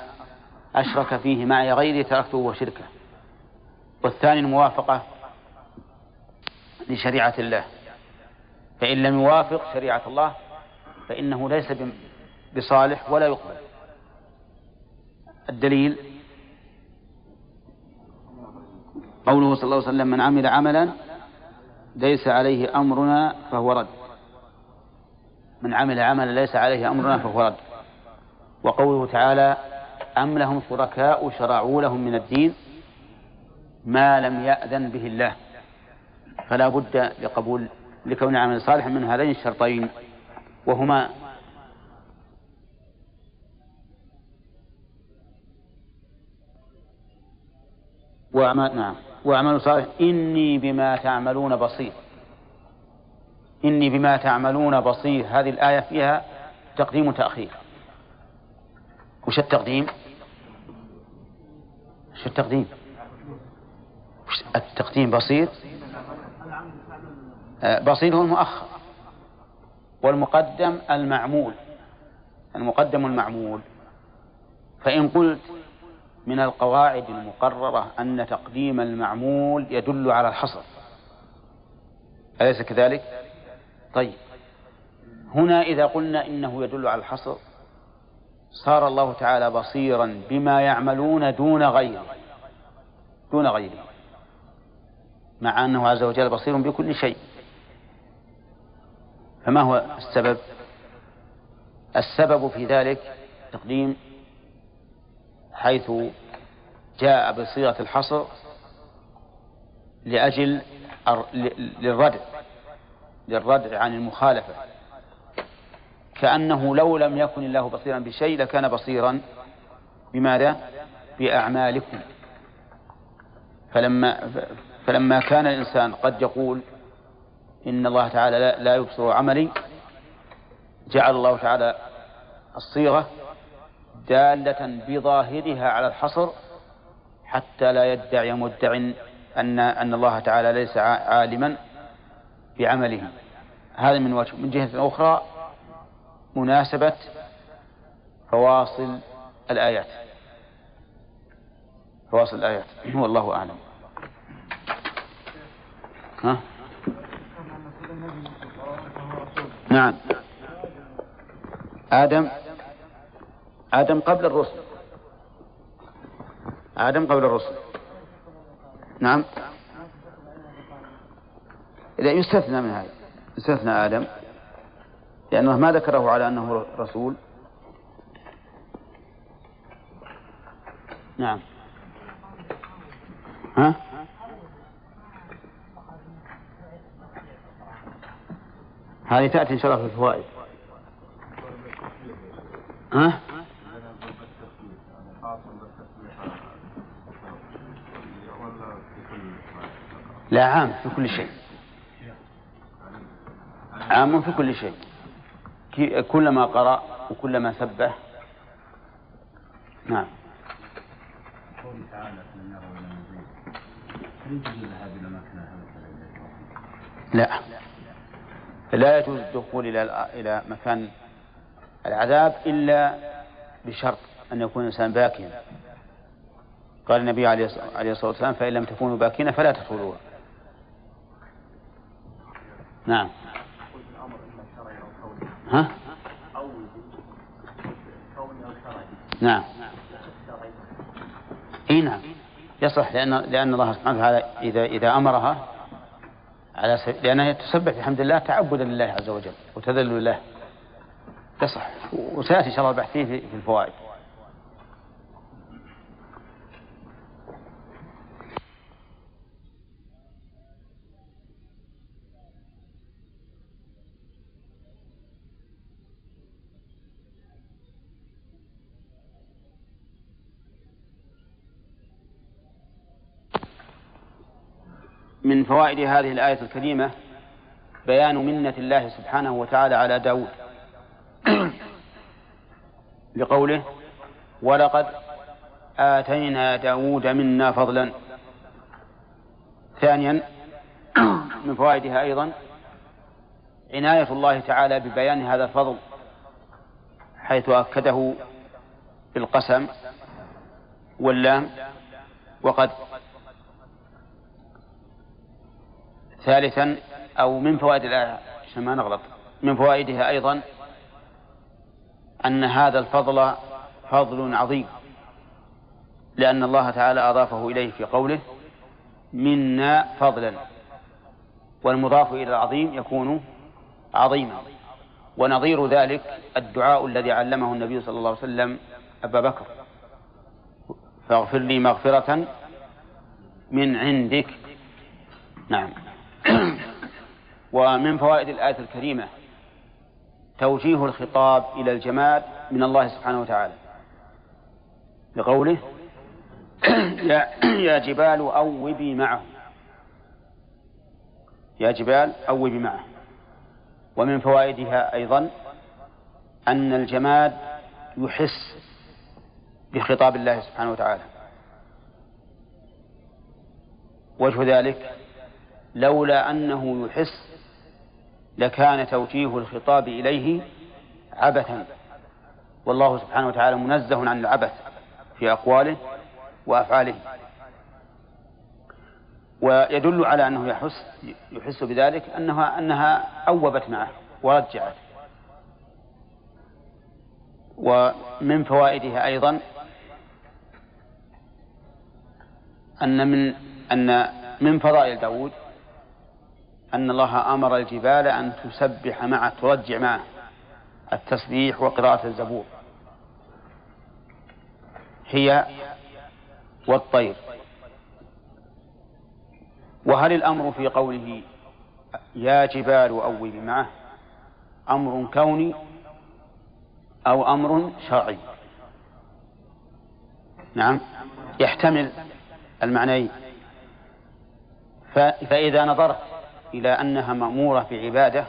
أشرك فيه معي غيري تركته وشركه. والثاني الموافقة لشريعة الله. فإن لم يوافق شريعة الله فإنه ليس بصالح ولا يقبل. الدليل؟ قوله صلى الله عليه وسلم من عمل عملا ليس عليه أمرنا فهو رد. من عمل عملا ليس عليه أمرنا فهو رد. وقوله تعالى أم لهم شركاء شرعوا لهم من الدين ما لم يأذن به الله؟ فلا بد لقبول لكون عمل صالح من هذين الشرطين وهما وأعمال نعم وأعمال صالح. إني بما تعملون بصير. إني بما تعملون بصير. هذه الآية فيها تقديم وتأخير. وش التقديم؟ وش التقديم؟ وش التقديم بصير آه، بصير هو المؤخر والمقدم المعمول المقدم المعمول فإن قلت من القواعد المقررة أن تقديم المعمول يدل على الحصر أليس كذلك؟ طيب هنا إذا قلنا إنه يدل على الحصر صار الله تعالى بصيرا بما يعملون دون غيره. دون غيره. مع أنه عز وجل بصير بكل شيء. فما هو السبب؟ السبب في ذلك تقديم حيث جاء بصيغة الحصر لأجل للردع. للردع عن المخالفة. كأنه لو لم يكن الله بصيرا بشيء لكان بصيرا بماذا؟ بأعمالكم فلما فلما كان الإنسان قد يقول إن الله تعالى لا يبصر عملي جعل الله تعالى الصيغة دالة بظاهرها على الحصر حتى لا يدعي مدع أن أن الله تعالى ليس عالما بعمله هذا من وجه من جهة أخرى مناسبة فواصل الآيات. فواصل الآيات. والله أعلم. ها؟ نعم. آدم آدم قبل الرسل. آدم قبل الرسل. نعم. إذا يستثنى من هذا يستثنى آدم. لأنه ما ذكره على أنه رسول. نعم. ها؟ هذه تأتي إن شاء الله في الفوائد. ها؟ لا عام في كل شيء. عام في كل شيء. كلما قرأ وكلما سبح. نعم. لا. لا يجوز الدخول إلى إلى مكان العذاب إلا بشرط أن يكون الإنسان باكيا. قال النبي عليه الصلاة والسلام فإن لم تكونوا باكين فلا تدخلوها. نعم. ها؟ نعم. إي نعم. يصح لأن لأن الله سبحانه وتعالى اذا إذا أمرها على سبيل لأنها تسبح بحمد الله تعبدا لله عز وجل وتذلل له. يصح. وسيأتي إن شاء الله البحث فيه في الفوائد. من فوائد هذه الآية الكريمة بيان منة الله سبحانه وتعالى على داود. لقوله ولقد آتينا داود منا فضلا. ثانيا من فوائدها أيضا عناية الله تعالى ببيان هذا الفضل حيث أكده بالقسم واللام وقد ثالثا أو من فوائد الآية عشان ما نغلط. من فوائدها أيضا أن هذا الفضل فضل عظيم لأن الله تعالى أضافه إليه في قوله منا فضلا والمضاف إلى العظيم يكون عظيما. ونظير ذلك الدعاء الذي علمه النبي صلى الله عليه وسلم أبا بكر. فاغفر لي مغفرة من عندك. نعم. ومن فوائد الآية الكريمة توجيه الخطاب إلى الجماد من الله سبحانه وتعالى. بقوله يا جبال أوبي معه يا جبال أوبي معه ومن فوائدها أيضا أن الجماد يحس بخطاب الله سبحانه وتعالى. وجه ذلك لولا أنه يحس لكان توجيه الخطاب إليه عبثا. والله سبحانه وتعالى منزه عن العبث في أقواله وأفعاله. ويدل على أنه يحس يحس بذلك أنها أنها أوبت معه ورجعت. ومن فوائدها أيضا أن من أن من فضائل داود أن الله أمر الجبال أن تسبح معه ترجع معه. التسبيح وقراءة الزبور. هي والطير. وهل الأمر في قوله يا جبال أوبي معه أمر كوني أو أمر شرعي؟ نعم. يحتمل المعنيين. فإذا نظرت إلى أنها مأمورة بعبادة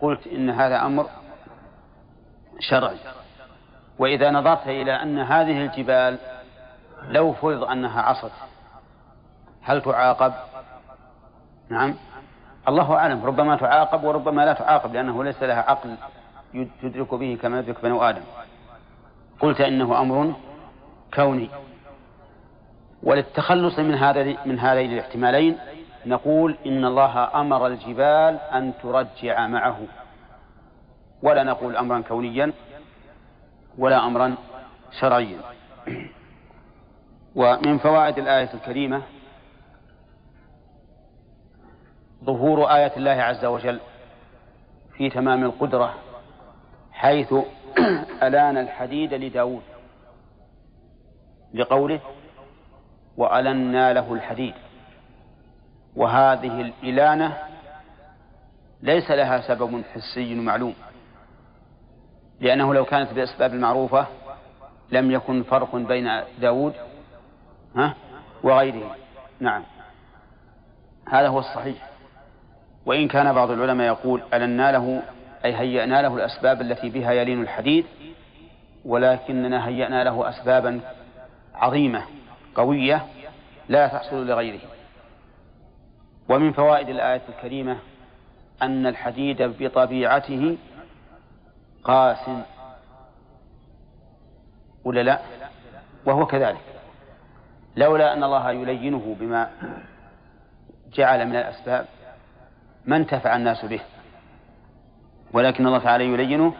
قلت إن هذا أمر شرعي. وإذا نظرت إلى أن هذه الجبال لو فرض أنها عصت هل تعاقب؟ نعم. الله أعلم ربما تعاقب وربما لا تعاقب لأنه ليس لها عقل تدرك به كما يدرك بنو آدم. قلت إنه أمر كوني. وللتخلص من هذا من هذين الاحتمالين نقول إن الله أمر الجبال أن ترجع معه. ولا نقول أمرا كونيا ولا أمرا شرعيا. ومن فوائد الآية الكريمة ظهور آية الله عز وجل في تمام القدرة حيث ألان الحديد لداود لقوله وألنا له الحديد وهذه الإلانة ليس لها سبب حسي معلوم لأنه لو كانت بالأسباب المعروفة لم يكن فرق بين داود ها وغيره. نعم. هذا هو الصحيح. وإن كان بعض العلماء يقول ألنا له أي هيأنا له الأسباب التي بها يلين الحديد ولكننا هيأنا له أسبابا عظيمة قوية لا تحصل لغيره. ومن فوائد الآية الكريمة أن الحديد بطبيعته قاس ولا لا؟ وهو كذلك. لولا أن الله يلينه بما جعل من الأسباب ما انتفع الناس به. ولكن الله تعالى يلينه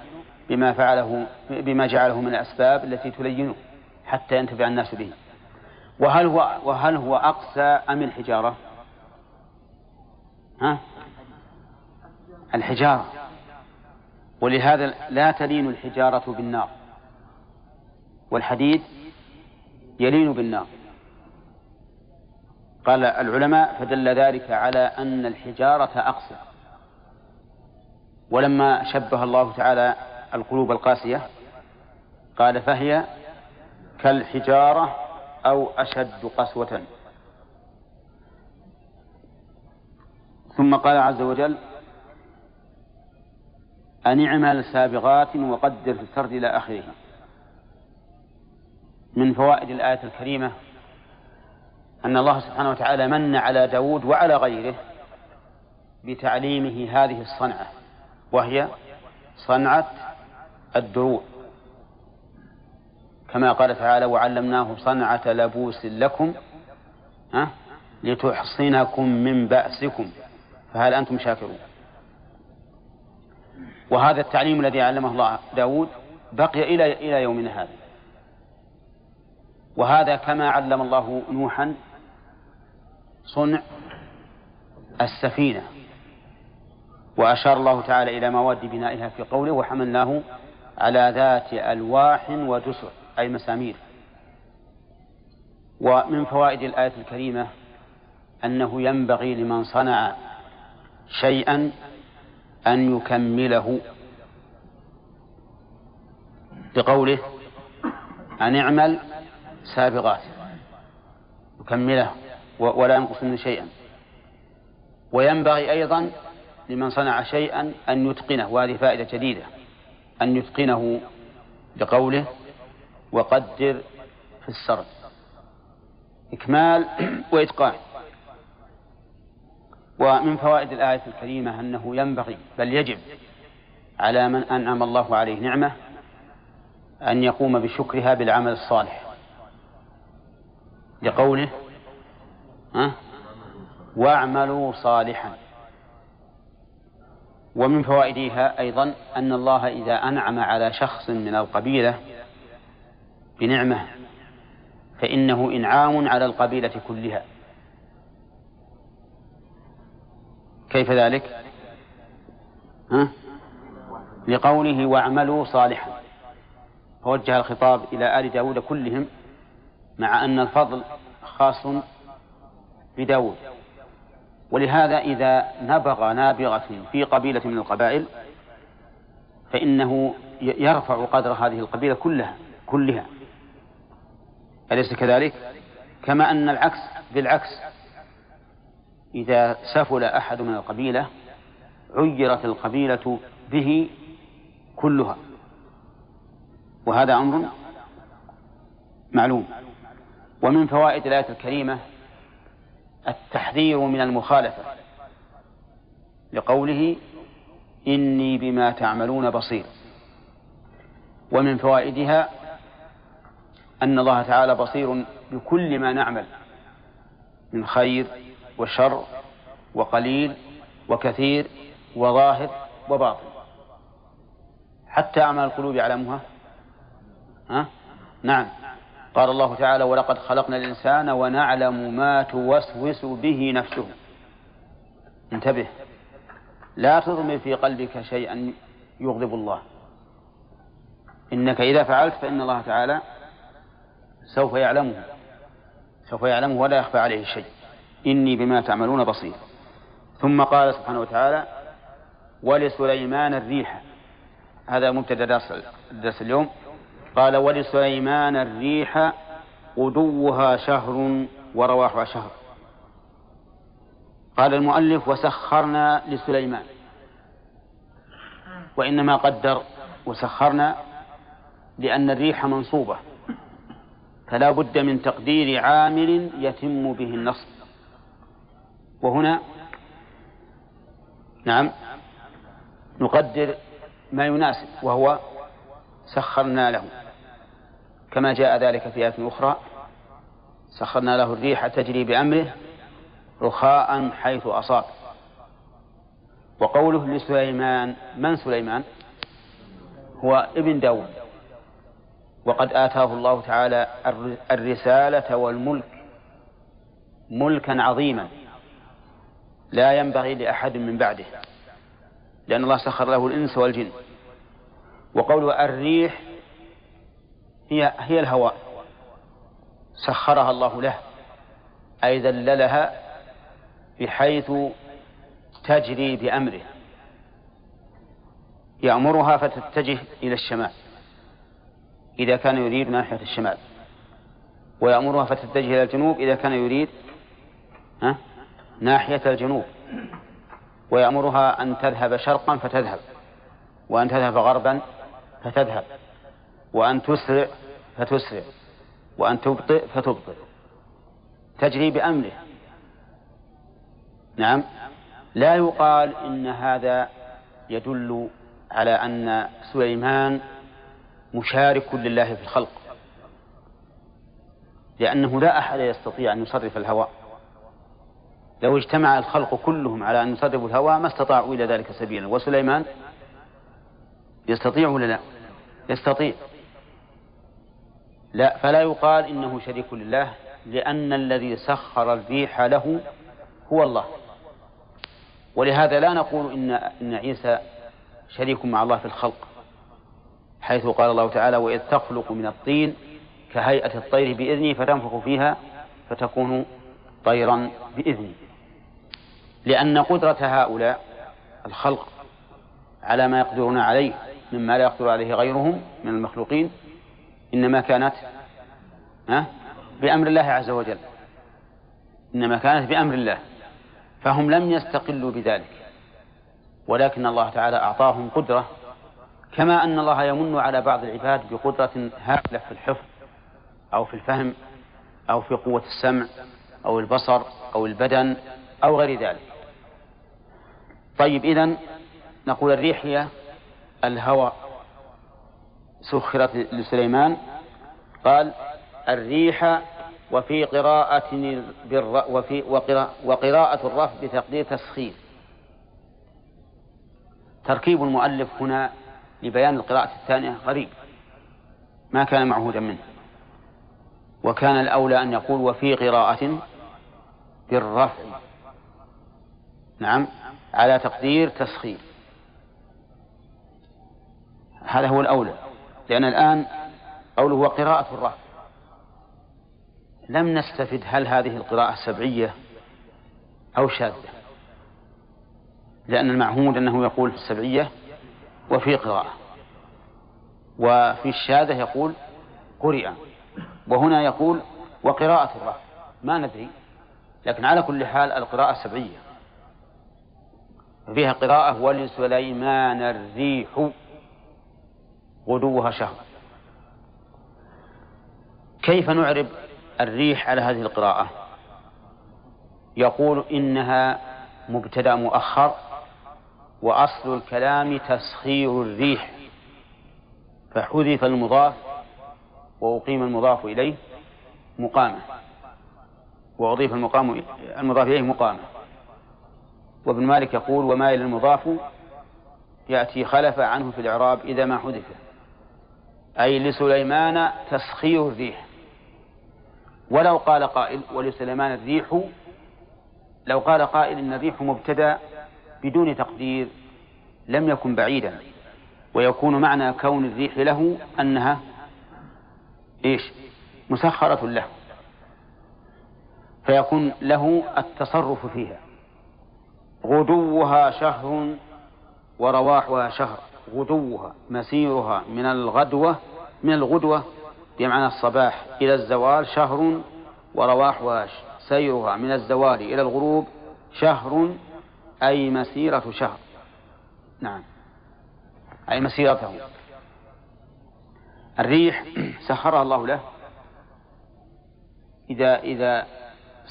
بما فعله بما جعله من الأسباب التي تلينه حتى ينتفع الناس به. وهل هو وهل هو أقسى أم الحجارة؟ ها؟ الحجارة. ولهذا لا تلين الحجارة بالنار. والحديد يلين بالنار. قال العلماء فدل ذلك على أن الحجارة أقسى ولما شبه الله تعالى القلوب القاسية قال فهي كالحجارة أو أشد قسوة. ثم قال عز وجل أن اعمل سابغات وقدر في السرد إلى آخره من فوائد الآية الكريمة أن الله سبحانه وتعالى من على داود وعلى غيره بتعليمه هذه الصنعة وهي صنعة الدروع. كما قال تعالى وعلمناه صنعة لبوس لكم ها لتحصنكم من بأسكم. فهل أنتم شاكرون؟ وهذا التعليم الذي علمه الله داود بقي إلى إلى يومنا هذا. وهذا كما علم الله نوحا صنع السفينة وأشار الله تعالى إلى مواد بنائها في قوله وحملناه على ذات ألواح ودسر أي مسامير. ومن فوائد الآية الكريمة أنه ينبغي لمن صنع شيئا أن يكمله. بقوله أن اعمل سابغات. يكمله ولا ينقص منه شيئا. وينبغي أيضا لمن صنع شيئا أن يتقنه وهذه فائدة جديدة أن يتقنه بقوله وقدر في السرد. إكمال وإتقان. ومن فوائد الآية الكريمة أنه ينبغي بل يجب على من أنعم الله عليه نعمة أن يقوم بشكرها بالعمل الصالح. لقوله ها؟ واعملوا صالحا. ومن فوائدها أيضا أن الله إذا أنعم على شخص من القبيلة بنعمة فإنه إنعام على القبيلة كلها. كيف ذلك؟ ها؟ لقوله واعملوا صالحا فوجه الخطاب إلى آل داود كلهم مع أن الفضل خاص بداود ولهذا إذا نبغ نابغة في قبيلة من القبائل فإنه يرفع قدر هذه القبيلة كلها كلها أليس كذلك؟ كما أن العكس بالعكس إذا سفل أحد من القبيلة عيرت القبيلة به كلها. وهذا أمر معلوم. ومن فوائد الآية الكريمة التحذير من المخالفة لقوله إني بما تعملون بصير. ومن فوائدها أن الله تعالى بصير بكل ما نعمل من خير وشر وقليل وكثير وظاهر وباطن. حتى أعمال القلوب يعلمها. ها؟ نعم. قال الله تعالى ولقد خلقنا الإنسان ونعلم ما توسوس به نفسه. انتبه. لا تضمر في قلبك شيئا يغضب الله. إنك إذا فعلت فإن الله تعالى سوف يعلمه. سوف يعلمه ولا يخفى عليه شيء. إني بما تعملون بصير. ثم قال سبحانه وتعالى ولسليمان الريح. هذا مبتدأ درس درس اليوم. قال ولسليمان الريح غدوها شهر ورواحها شهر. قال المؤلف وسخرنا لسليمان. وإنما قدر وسخرنا لأن الريح منصوبة. فلا بد من تقدير عامل يتم به النصب. وهنا نعم نقدر ما يناسب وهو سخرنا له كما جاء ذلك في آية أخرى سخرنا له الريح تجري بأمره رخاء حيث أصاب وقوله لسليمان من سليمان هو ابن داود وقد آتاه الله تعالى الرسالة والملك ملكا عظيما لا ينبغي لأحد من بعده لأن الله سخر له الإنس والجن. وقوله الريح هي هي الهواء سخرها الله له أي ذللها بحيث تجري بأمره. يأمرها فتتجه إلى الشمال إذا كان يريد ناحية الشمال. ويأمرها فتتجه إلى الجنوب إذا كان يريد ها؟ ناحية الجنوب ويأمرها أن تذهب شرقا فتذهب وأن تذهب غربا فتذهب وأن تسرع فتسرع وأن تبطئ فتبطئ. تجري بأمره. نعم. لا يقال إن هذا يدل على أن سليمان مشارك لله في الخلق لأنه لا أحد يستطيع أن يصرف الهواء لو اجتمع الخلق كلهم على أن يصرفوا الهواء ما استطاعوا إلى ذلك سبيلا. وسليمان يستطيع ولا لا؟ يستطيع. لا فلا يقال إنه شريك لله لأن الذي سخر الريح له هو الله. ولهذا لا نقول إن إن عيسى شريك مع الله في الخلق حيث قال الله تعالى وإذ تخلق من الطين كهيئة الطير بإذنه فتنفخ فيها فتكون طيرا بإذنه لأن قدرة هؤلاء الخلق على ما يقدرون عليه مما لا يقدر عليه غيرهم من المخلوقين إنما كانت بأمر الله عز وجل. إنما كانت بأمر الله. فهم لم يستقلوا بذلك. ولكن الله تعالى أعطاهم قدرة كما أن الله يمن على بعض العباد بقدرة هائلة في الحفظ أو في الفهم أو في قوة السمع أو البصر أو البدن أو غير ذلك. طيب إذن نقول الريح هي الهوى سخرت لسليمان. قال الريح وفي قراءة وفي وقراءة الرف بتقدير تسخير. تركيب المؤلف هنا لبيان القراءة الثانية غريب. ما كان معهودا منه. وكان الأولى أن يقول وفي قراءة بالرفع نعم. على تقدير تسخير. هذا هو الأولى. لأن الآن قوله وقراءة الرفع لم نستفد هل هذه القراءة سبعية أو شاذة. لأن المعهود أنه يقول في السبعية وفي قراءة. وفي الشاذة يقول قرئ. وهنا يقول وقراءة الرفع ما ندري. لكن على كل حال القراءة سبعية. فيها قراءة ولسليمان الريح غدوها شهر. كيف نعرب الريح على هذه القراءة؟ يقول إنها مبتدأ مؤخر وأصل الكلام تسخير الريح فحذف المضاف وأقيم المضاف إليه مقامة وأضيف المقام المضاف إليه مقامة. وابن مالك يقول وما إلى المضاف يأتي خلف عنه في الإعراب إذا ما حذف أي لسليمان تسخير الريح. ولو قال قائل ولسليمان الريح لو قال قائل إن الريح مبتدأ بدون تقدير لم يكن بعيدا. ويكون معنى كون الريح له أنها إيش؟ مسخرة له. فيكون له التصرف فيها. غدوها شهر ورواحها شهر. غدوها مسيرها من الغدوة من الغدوة بمعنى الصباح إلى الزوال شهر ورواحها سيرها من الزوال إلى الغروب شهر أي مسيرة شهر. نعم. أي مسيرته. الريح سخرها الله له. إذا إذا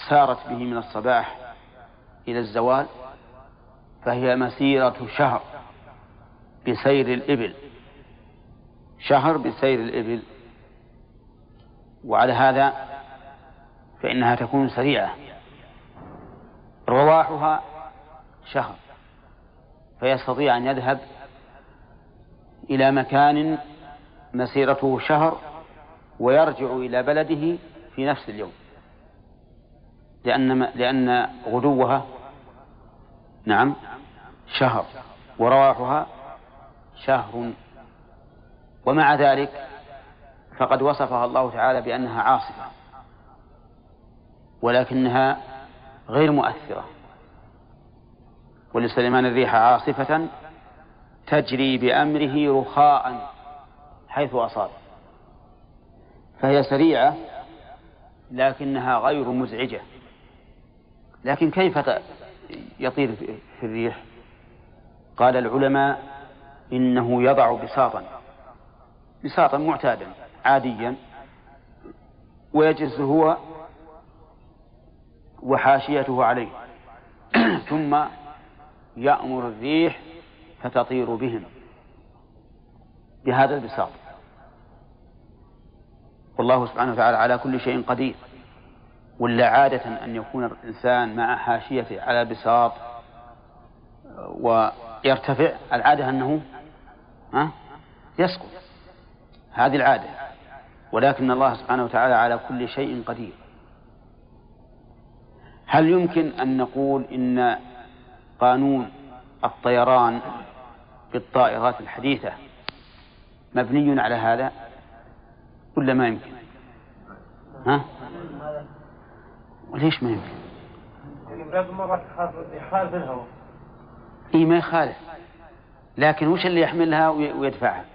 سارت به من الصباح إلى الزوال فهي مسيرة شهر بسير الإبل. شهر بسير الإبل. وعلى هذا فإنها تكون سريعة. رواحها شهر. فيستطيع أن يذهب إلى مكان مسيرته شهر ويرجع إلى بلده في نفس اليوم. لأن لأن غدوها نعم شهر ورواحها شهر. ومع ذلك فقد وصفها الله تعالى بأنها عاصفة ولكنها غير مؤثرة. ولسليمان الريح عاصفة تجري بأمره رخاء حيث أصاب. فهي سريعة لكنها غير مزعجة. لكن كيف يطير في الريح؟ قال العلماء إنه يضع بساطا بساطا معتادا عاديا ويجلس هو وحاشيته عليه. ثم يأمر الريح فتطير بهم بهذا البساط. والله سبحانه وتعالى على كل شيء قدير. ولا عادة أن يكون الإنسان مع حاشيته على بساط ويرتفع العادة أنه يسقط. هذه العادة. ولكن الله سبحانه وتعالى على كل شيء قدير. هل يمكن أن نقول إن قانون الطيران بالطائرات الحديثة مبني على هذا؟ ولا ما يمكن؟ ها؟ وليش ما يمكن؟ يعني مرات يخالف الهواء. اي ما يخالف لكن وش اللي يحملها ويدفعها؟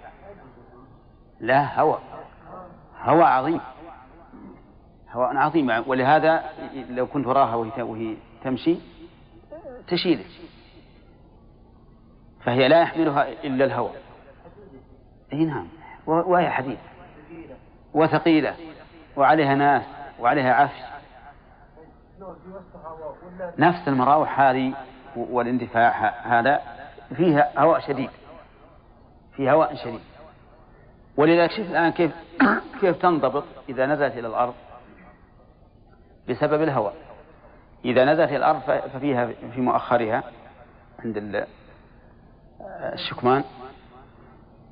لا هواء هواء عظيم. هواء عظيم. ولهذا لو كنت وراها وهي تمشي تشيلك فهي لا يحملها إلا الهواء إي نعم. وهي حديث. وثقيلة. وعليها ناس. وعليها عفش. نفس المراوح هذه والاندفاع هذا فيها هواء شديد. في هواء شديد. ولذلك شوف الآن كيف كيف تنضبط إذا نزلت إلى الأرض بسبب الهواء. إذا نزلت إلى الأرض ففيها في مؤخرها عند الشكمان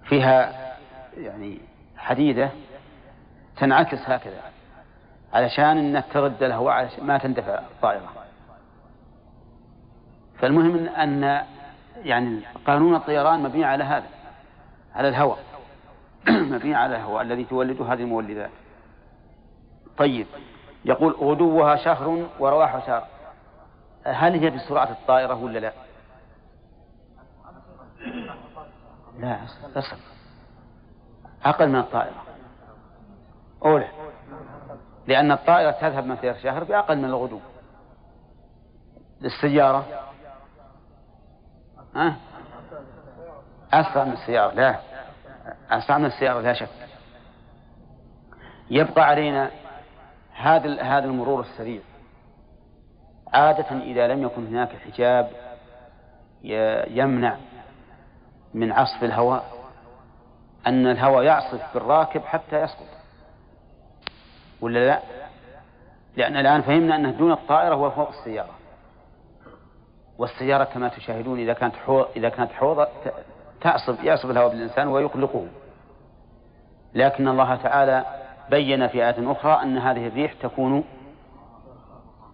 فيها يعني حديدة تنعكس هكذا علشان إنك ترد الهواء ما تندفع الطائرة فالمهم أن يعني قانون الطيران مبني على هذا على الهواء مبني على الهواء الذي تولده هذه المولدات. طيب يقول غدوها شهر ورواحها شهر. هل هي بسرعة الطائرة ولا لا؟ لا أصل أقل من الطائرة. أولى لأن الطائرة تذهب مسير شهر بأقل من الغدو. السيارة أسرع من السيارة لا. أسرع من السيارة لا شك. يبقى علينا هذا هذا المرور السريع. عادة إذا لم يكن هناك حجاب يمنع من عصف الهواء أن الهواء يعصف بالراكب حتى يسقط. ولا لا؟ لأن الآن فهمنا أنه دون الطائرة هو فوق السيارة. والسيارة كما تشاهدون إذا كانت حوض إذا كانت حوض تعصب يعصب الهواء بالإنسان ويقلقه. لكن الله تعالى بين في آية أخرى أن هذه الريح تكون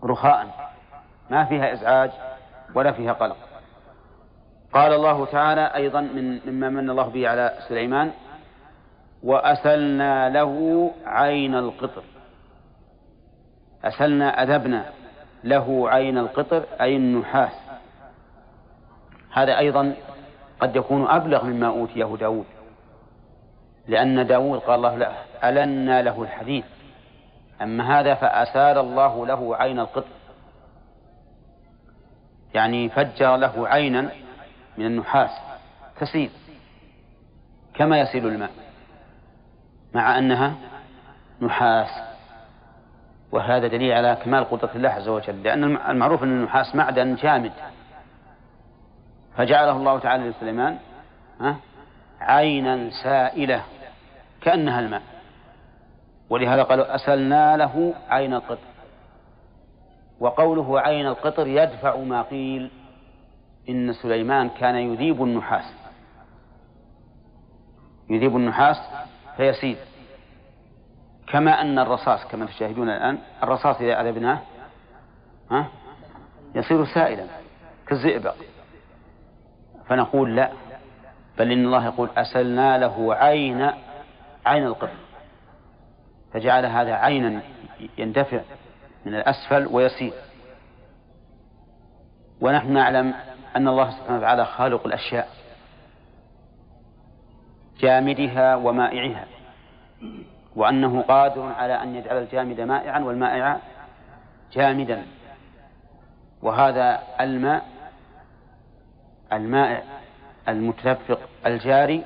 رخاء. ما فيها إزعاج ولا فيها قلق. قال الله تعالى أيضا من مما من الله به على سليمان وأسلنا له عين القطر. أسلنا أذبنا له عين القطر أي النحاس. هذا أيضا قد يكون أبلغ مما أوتيه داود. لأن داود قال الله له ألنا له الحديد أما هذا فأسال الله له عين القطر يعني فجر له عينا من النحاس. تسيل. كما يسيل الماء. مع أنها نحاس. وهذا دليل على كمال قدرة الله عز وجل. لأن المعروف أن النحاس معدن جامد. فجعله الله تعالى لسليمان عينا سائلة كأنها الماء. ولهذا قالوا أسلنا له عين القطر. وقوله عين القطر يدفع ما قيل إن سليمان كان يذيب النحاس. يذيب النحاس فيسيل. كما أن الرصاص كما تشاهدون الآن الرصاص إذا أذبناه ها يصير سائلا كالزئبق. فنقول لا. بل إن الله يقول أسلنا له عين عين القطر. فجعل هذا عينا يندفع من الأسفل ويسير. ونحن نعلم أن الله سبحانه وتعالى خالق الأشياء جامدها ومائعها. وأنه قادر على أن يجعل الجامد مائعا والمائع جامدا. وهذا الماء المائع المتدفق الجاري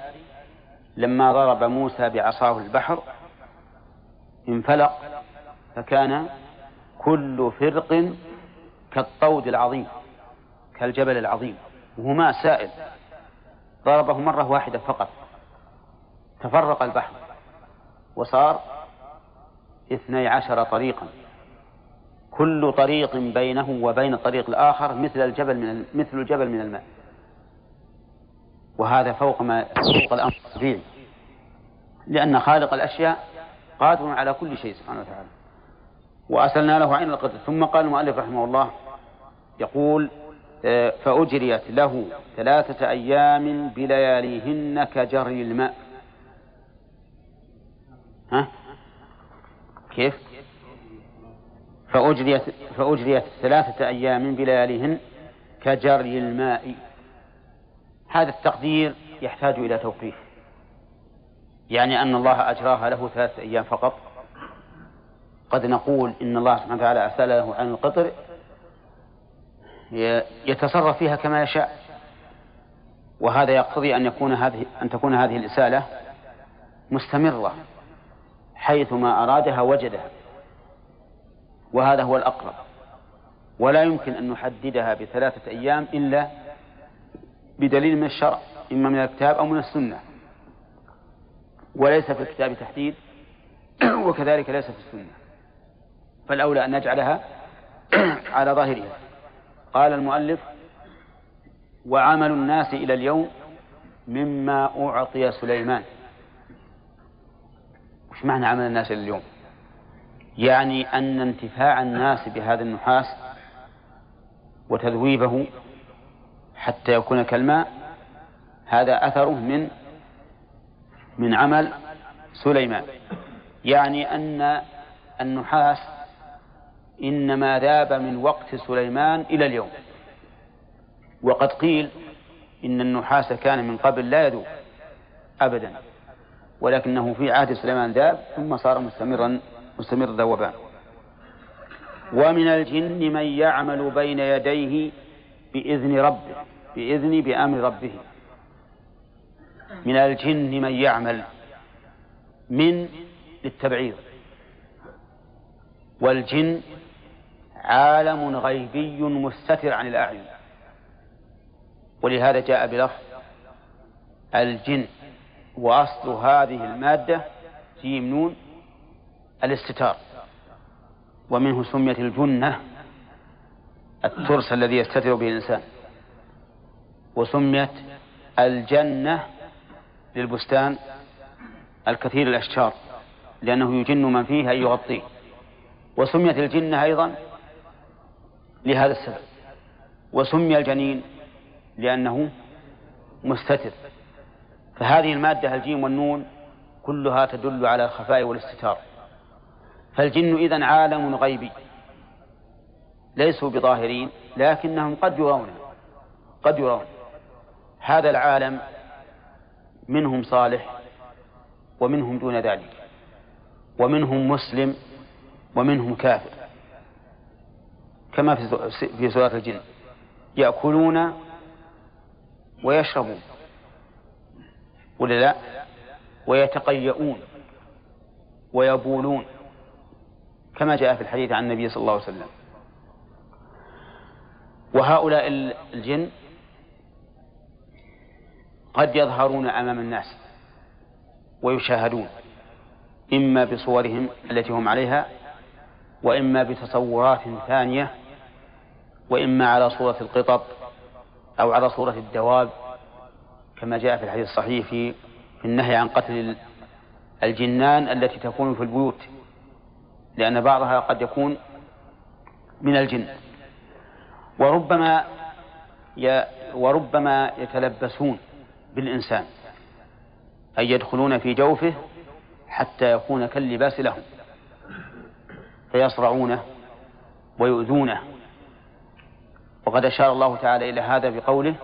لما ضرب موسى بعصاه البحر انفلق فكان كل فرق كالطود العظيم كالجبل العظيم وهو ماء سائل. ضربه مرة واحدة فقط. تفرق البحر وصار اثني عشر طريقا. كل طريق بينه وبين الطريق الآخر مثل الجبل من مثل الجبل من الماء. وهذا فوق ما فوق الأمر الطبيعي لأن خالق الأشياء قادر على كل شيء سبحانه وتعالى. وأسلنا له عين القدر. ثم قال المؤلف رحمه الله يقول آه، فأجريت له ثلاثة أيام بلياليهن كجري الماء. ها؟ كيف؟ فأجريت فأجريت ثلاثة أيام بلياليهن كجري الماء. هذا التقدير يحتاج إلى توقيف. يعني أن الله أجراها له ثلاثة أيام فقط. قد نقول إن الله سبحانه وتعالى أسأل له عن القطر يتصرف فيها كما يشاء. وهذا يقتضي أن يكون هذه أن تكون هذه الإسالة مستمرة حيثما أرادها وجدها. وهذا هو الأقرب. ولا يمكن أن نحددها بثلاثة أيام إلا بدليل من الشرع إما من الكتاب أو من السنة. وليس في الكتاب تحديد وكذلك ليس في السنة. فالأولى أن نجعلها على ظاهرها. قال المؤلف وعمل الناس إلى اليوم مما أعطي سليمان. وش معنى عمل الناس إلى اليوم؟ يعني أن انتفاع الناس بهذا النحاس وتذويبه حتى يكون كالماء. هذا أثره من من عمل سليمان. يعني أن النحاس إنما ذاب من وقت سليمان إلى اليوم. وقد قيل إن النحاس كان من قبل لا يذوب أبدا ولكنه في عهد سليمان ذاب ثم صار مستمرا مستمر ذوبان ومن الجن من يعمل بين يديه بإذن ربه بإذن بأمر ربه. من الجن من يعمل من للتبعيض. والجن عالم غيبي مستتر عن الأعين. ولهذا جاء بلفظ الجن وأصل هذه المادة جيم نون الاستتار. ومنه سميت الجنة الترس الذي يستتر به الإنسان. وسميت الجنة للبستان الكثير الأشجار لأنه يجن من فيه أن يغطيه وسميت الجنة أيضا لهذا السبب. وسمي الجنين لأنه مستتر. فهذه المادة الجيم والنون كلها تدل على الخفاء والاستتار. فالجن إذن عالم غيبي. ليسوا بظاهرين لكنهم قد يرون قد يرون. هذا العالم منهم صالح ومنهم دون ذلك ومنهم مسلم ومنهم كافر. كما في سورة الجن. يأكلون ويشربون ولا لا؟ ويتقيؤون ويبولون كما جاء في الحديث عن النبي صلى الله عليه وسلم. وهؤلاء الجن قد يظهرون أمام الناس ويشاهدون إما بصورهم التي هم عليها وإما بتصورات ثانية وإما على صورة القطط أو على صورة الدواب كما جاء في الحديث الصحيح في النهي عن قتل الجنان التي تكون في البيوت لأن بعضها قد يكون من الجن. وربما وربما يتلبسون بالإنسان أي يدخلون في جوفه حتى يكون كاللباس لهم فيصرعونه ويؤذونه. وقد أشار الله تعالى إلى هذا بقوله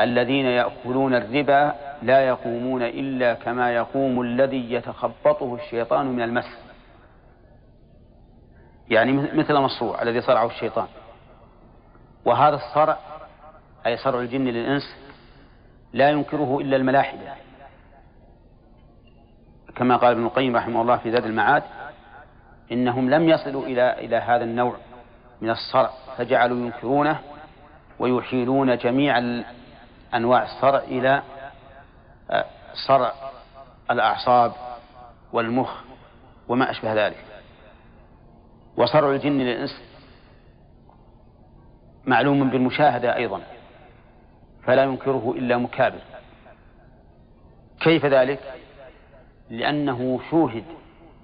الذين يأكلون الربا لا يقومون إلا كما يقوم الذي يتخبطه الشيطان من المس. يعني مثل مصروع الذي صرعه الشيطان. وهذا الصرع أي صرع الجن للإنس لا ينكره إلا الملاحدة. كما قال ابن القيم رحمه الله في زاد المعاد إنهم لم يصلوا إلى إلى هذا النوع من الصرع فجعلوا ينكرونه ويحيلون جميع أنواع الصرع إلى آه، صرع الأعصاب والمخ وما أشبه ذلك. وصرع الجن للإنس معلوم بالمشاهدة أيضا فلا ينكره إلا مكابر. كيف ذلك؟ لأنه شوهد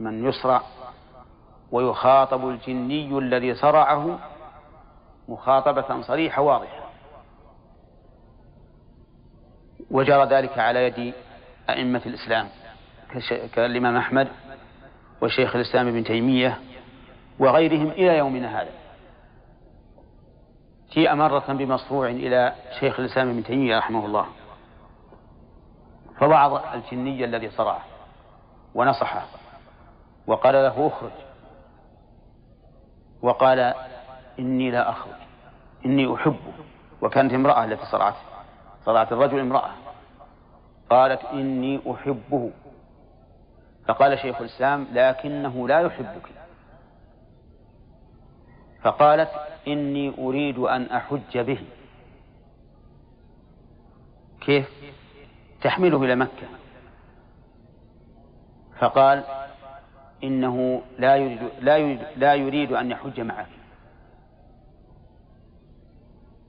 من يصرع ويخاطب الجني الذي صرعه مخاطبة صريحة واضحة. وجرى ذلك على يد أئمة الإسلام كالإمام أحمد وشيخ الإسلام ابن تيمية وغيرهم إلى يومنا هذا. جيء مرة بمصروع إلى شيخ الإسلام ابن تيمية رحمه الله. فوعظ الجني الذي صرعه ونصحه وقال له اخرج. وقال إني لا أخرج. إني أحبه وكانت امرأة التي صرعته صرعت الرجل امرأة. قالت إني أحبه. فقال شيخ الإسلام لكنه لا يحبك. فقالت إني أريد أن أحج به. كيف؟ تحمله إلى مكة. فقال إنه لا يريد لا يريد, لا يريد أن يحج معك.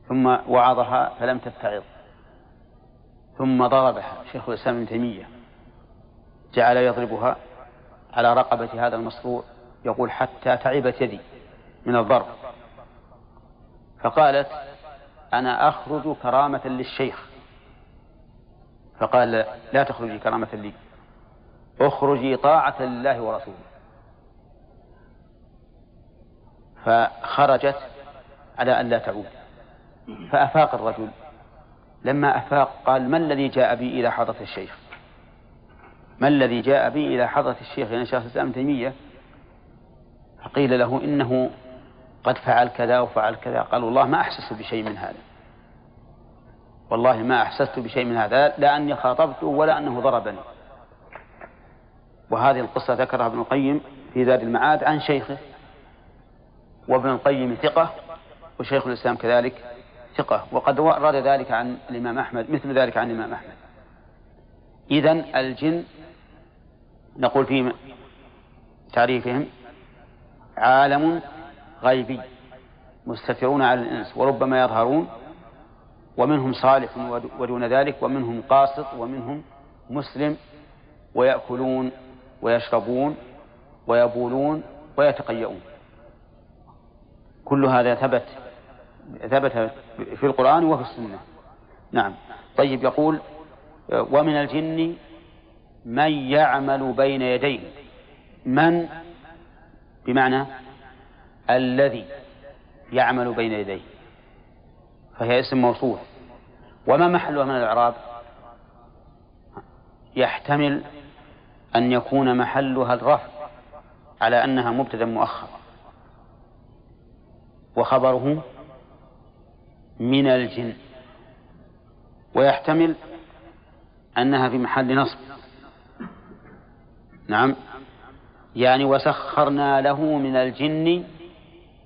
ثم وعظها فلم تتعظ ثم ضربها شيخ الإسلام ابن تيمية. جعل يضربها على رقبة هذا المصروع يقول حتى تعبت يدي. من الضرب. فقالت أنا أخرج كرامة للشيخ. فقال لا تخرجي كرامة لي. أخرجي طاعة لله ورسوله. فخرجت على أن لا تعود. فأفاق الرجل. لما أفاق قال ما الذي جاء بي إلى حضرة الشيخ؟ ما الذي جاء بي إلى حضرة الشيخ؟ يعني شيخ الإسلام تيمية. فقيل له إنه قد فعل كذا وفعل كذا. قال والله ما أحسست بشيء من هذا. والله ما أحسست بشيء من هذا لا أني خاطبته ولا أنه ضربني. وهذه القصة ذكرها ابن القيم في زاد المعاد عن شيخه وابن القيم ثقة وشيخ الإسلام كذلك ثقة. وقد ورد ذلك عن الإمام أحمد مثل ذلك عن الإمام أحمد. إذا الجن نقول في تعريفهم عالم غيبي مستترون على الإنس وربما يظهرون ومنهم صالح ودون ذلك ومنهم قاسط ومنهم مسلم ويأكلون ويشربون ويبولون ويتقيؤون. كل هذا ثبت ثبت في القرآن وفي السنة. نعم. طيب يقول ومن الجن من يعمل بين يديه؟ من؟ بمعنى الذي يعمل بين يديه فهي اسم موصول. وما محلها من الإعراب؟ يحتمل أن يكون محلها الرفع على أنها مبتدأ مؤخر وخبره من الجن. ويحتمل أنها في محل نصب. نعم. يعني وسخرنا له من الجن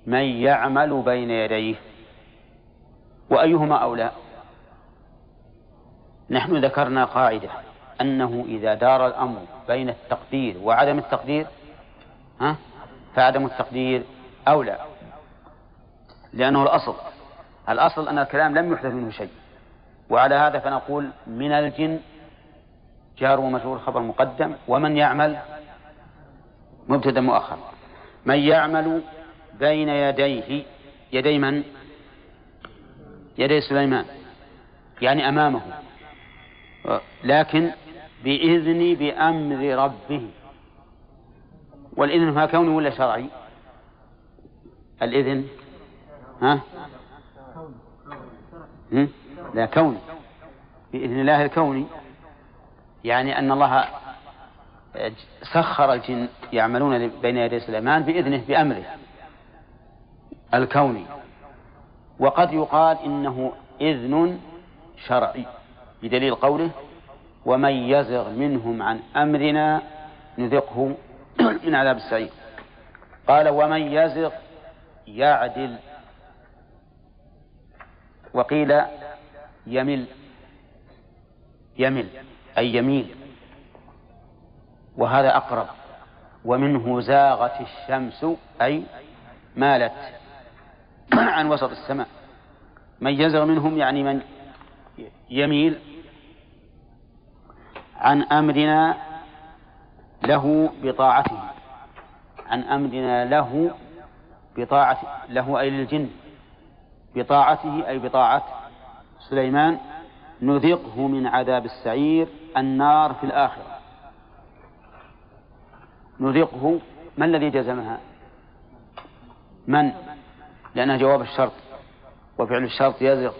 من يعمل بين يديه. وأيهما أولى؟ نحن ذكرنا قاعدة أنه إذا دار الأمر بين التقدير وعدم التقدير ها؟ فعدم التقدير أولى. لأنه الأصل الأصل أن الكلام لم يحدث منه شيء. وعلى هذا فنقول من الجن جار ومجرور خبر مقدم ومن يعمل مبتدأ مؤخر. من يعمل بين يديه يدي من؟ يدي سليمان. يعني أمامه. لكن بإذن بأمر ربه. والإذن هو كوني ولا شرعي؟ الإذن؟ ها؟ لا كوني. بإذن الله الكوني. يعني أن الله سخر الجن يعملون بين يدي سليمان بإذنه بأمره. الكوني. وقد يقال إنه إذن شرعي بدليل قوله ومن يزغ منهم عن أمرنا نذقه من عذاب السعير قال ومن يزغ يعدل وقيل يمل يمل أي يميل. وهذا أقرب. ومنه زاغت الشمس أي مالت. عن وسط السماء. من يزغ منهم يعني من يميل عن أمرنا له بطاعته. عن أمرنا له بطاعة له أي للجن. بطاعته أي بطاعة سليمان نذقه من عذاب السعير النار في الآخرة. نذقه ما الذي جزمها؟ من؟ لأنها جواب الشرط وفعل الشرط يزغ.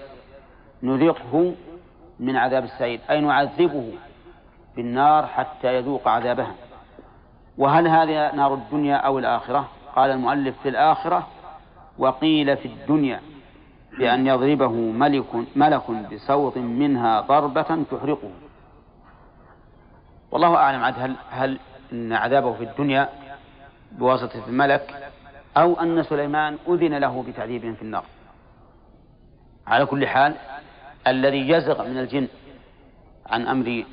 نذقه من عذاب السعير أي نعذبه بالنار حتى يذوق عذابها. وهل هذه نار الدنيا أو الآخرة؟ قال المؤلف في الآخرة وقيل في الدنيا بأن يضربه ملك ملك بصوت منها ضربة تحرقه. والله أعلم عاد هل هل إن عذابه في الدنيا بواسطة الملك أو أن سليمان أذن له بتعذيب في النار. على كل حال الذي يزغ من الجن عن أمر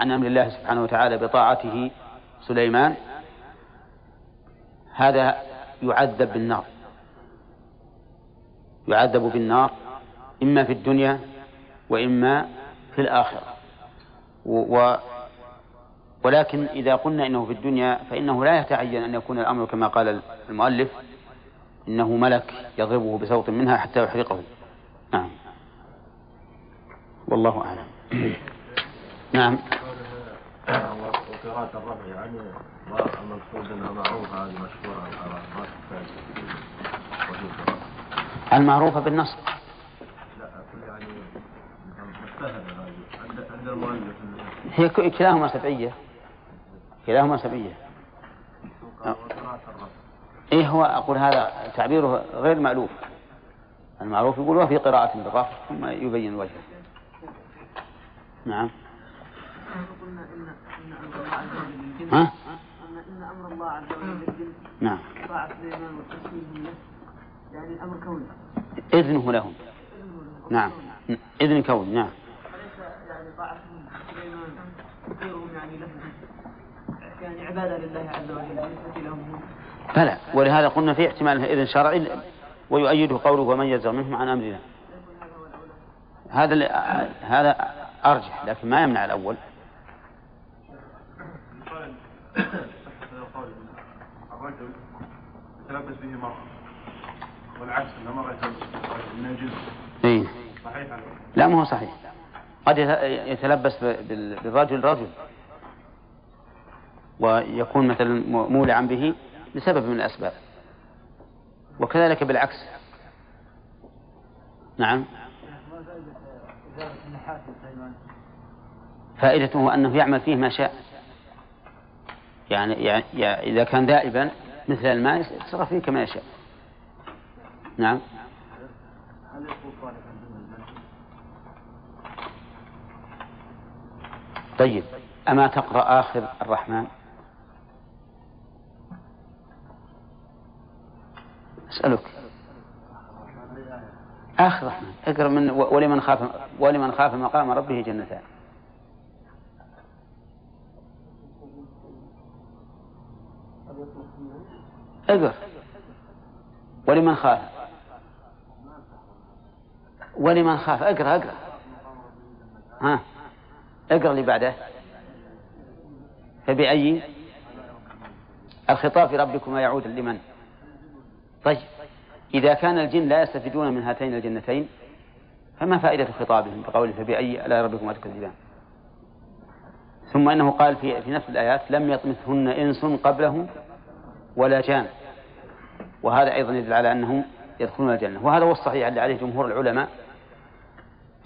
عن أمر الله سبحانه وتعالى بطاعته سليمان هذا يعذب بالنار. يعذب بالنار إما في الدنيا وإما في الآخرة. و ولكن إذا قلنا إنه في الدنيا فإنه لا يتعين أن يكون الأمر كما قال المؤلف إنه ملك يضربه بصوت منها حتى يحرقه. نعم. والله أعلم. نعم. يعني المعروفة المؤلف هي كلاهما سبعية. كلاهما الرفع إيه هو أقول هذا تعبيره غير مألوف. المعروف يقول وفي قراءة بالرفع ثم يبين وجهه. نعم. ها؟ إن أمر الله عز وجل نعم. طاعة سليمان والتسليم له يعني الأمر كوني إذنه لهم. نعم. إذن كون. نعم. وليس يعني طاعة سليمان تطيرهم يعني له يعني عبادة لله عز وجل بالنسبة لهم هم. بلى ولهذا قلنا في احتمال إذن شرعي ويؤيده قوله ومن يزغ منهم عن أمرنا هذا هذا أرجح لكن ما يمنع الأول الرجل يتلبس به مرة والعكس أن يتلبس الرجل من الجنس إيه. صحيح هذا؟ لا ما هو صحيح قد يت- يتلبس بالرجل رجل ويكون مثلا مولعا به لسبب من الأسباب. وكذلك بالعكس. نعم. فائدته أنه يعمل فيه ما شاء. يعني, يعني إذا كان دائبا مثل الماء يتصرف فيه كما يشاء. نعم. طيب. أما تقرأ آخر الرحمن؟ أسألك. آخر رحمن اقرأ من ولمن خاف ولمن خاف مقام ربه جنتان. اقرأ. ولمن خاف. ولمن خاف. اقرأ اقرأ. ها. اقرأ اللي بعده. فبأي؟ الخطاب في ربكما يعود لمن؟ طيب إذا كان الجن لا يستفيدون من هاتين الجنتين فما فائدة خطابهم بقوله فبأي آلاء ربكما تكذبان ثم إنه قال في, في نفس الآيات لم يطمثهن إنس قبلهم ولا جان. وهذا أيضا يدل على أنهم يدخلون الجنة. وهذا هو الصحيح اللي عليه جمهور العلماء.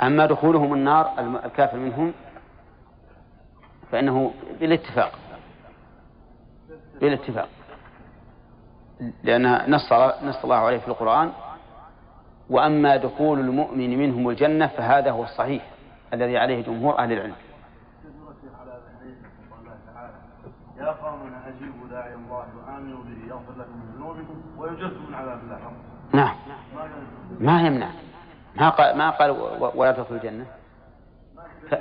أما دخولهم النار الكافر منهم فإنه بالاتفاق. بالاتفاق. لأن نص نص الله عليه في القرآن. وأما دخول المؤمن منهم الجنة فهذا هو الصحيح الذي عليه جمهور أهل العلم. يا قومنا أجيبوا داعي الله وآمنوا به يغفر لكم من ذنوبكم ويجركم من عذاب الله. نعم. ما يمنع ما قال ما قال ولا تدخلوا الجنة. ف...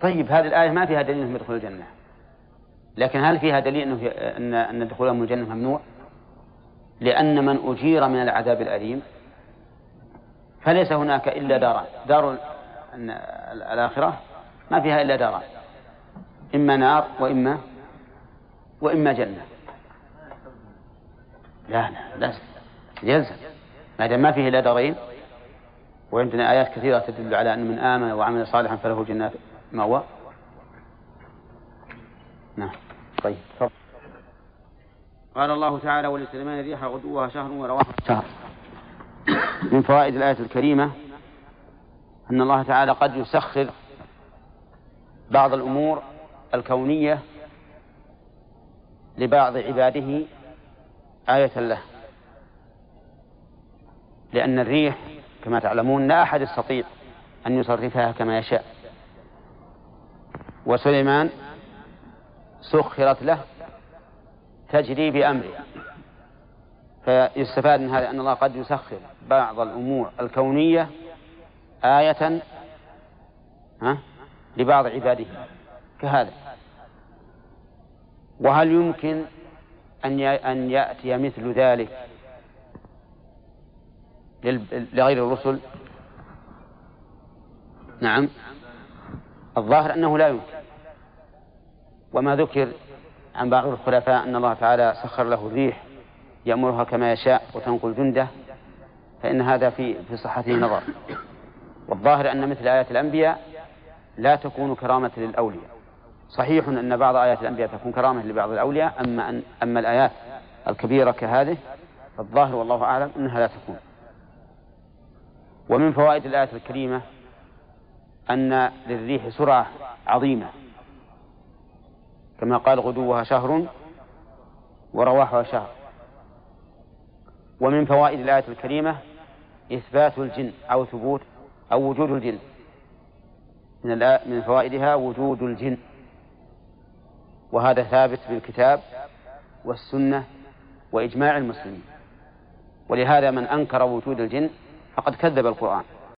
طيب هذه الآية ما فيها دليل أنهم يدخلوا الجنة. لكن هل فيها دليل أنه أن أن دخولهم الجنة ممنوع؟ لأن من أجير من العذاب الأليم. فليس هناك إلا داران دار الآخرة. ما فيها إلا داران إما نار وإما وإما جنة. لا لا لازم يلزم. ما دام ما فيه إلا دارين وعندنا آيات كثيرة تدل على أن من آمن وعمل صالحا فله جنات مأوى نعم. طيب فضل. قال الله تعالى ولسليمان الريح غدوها شهر ورواحها شهر. من فوائد الآية الكريمة أن الله تعالى قد يسخر بعض الأمور الكونية لبعض عباده آية له. لأن الريح كما تعلمون لا أحد يستطيع أن يصرفها كما يشاء. وسليمان سخرت له تجري بأمره. فيستفاد من هذا أن الله قد يسخر بعض الأمور الكونية آية ها لبعض عباده. كهذا. وهل يمكن أن أن يأتي مثل ذلك لغير الرسل؟ نعم. الظاهر أنه لا يمكن. وما ذكر عن بعض الخلفاء أن الله تعالى سخر له الريح يأمرها كما يشاء وتنقل جنده فإن هذا في في صحته نظر. والظاهر أن مثل آيات الأنبياء لا تكون كرامة للأولياء. صحيح أن بعض آيات الأنبياء تكون كرامة لبعض الأولياء أما أن أما الآيات الكبيرة كهذه فالظاهر والله أعلم أنها لا تكون. ومن فوائد الآية الكريمة أن للريح سرعة عظيمة. كما قال غدوها شهر ورواحها شهر. ومن فوائد الآية الكريمة إثبات الجن أو ثبوت أو وجود الجن. من من فوائدها وجود الجن. وهذا ثابت بالكتاب والسنة وإجماع المسلمين. ولهذا من أنكر وجود الجن فقد كذب القرآن.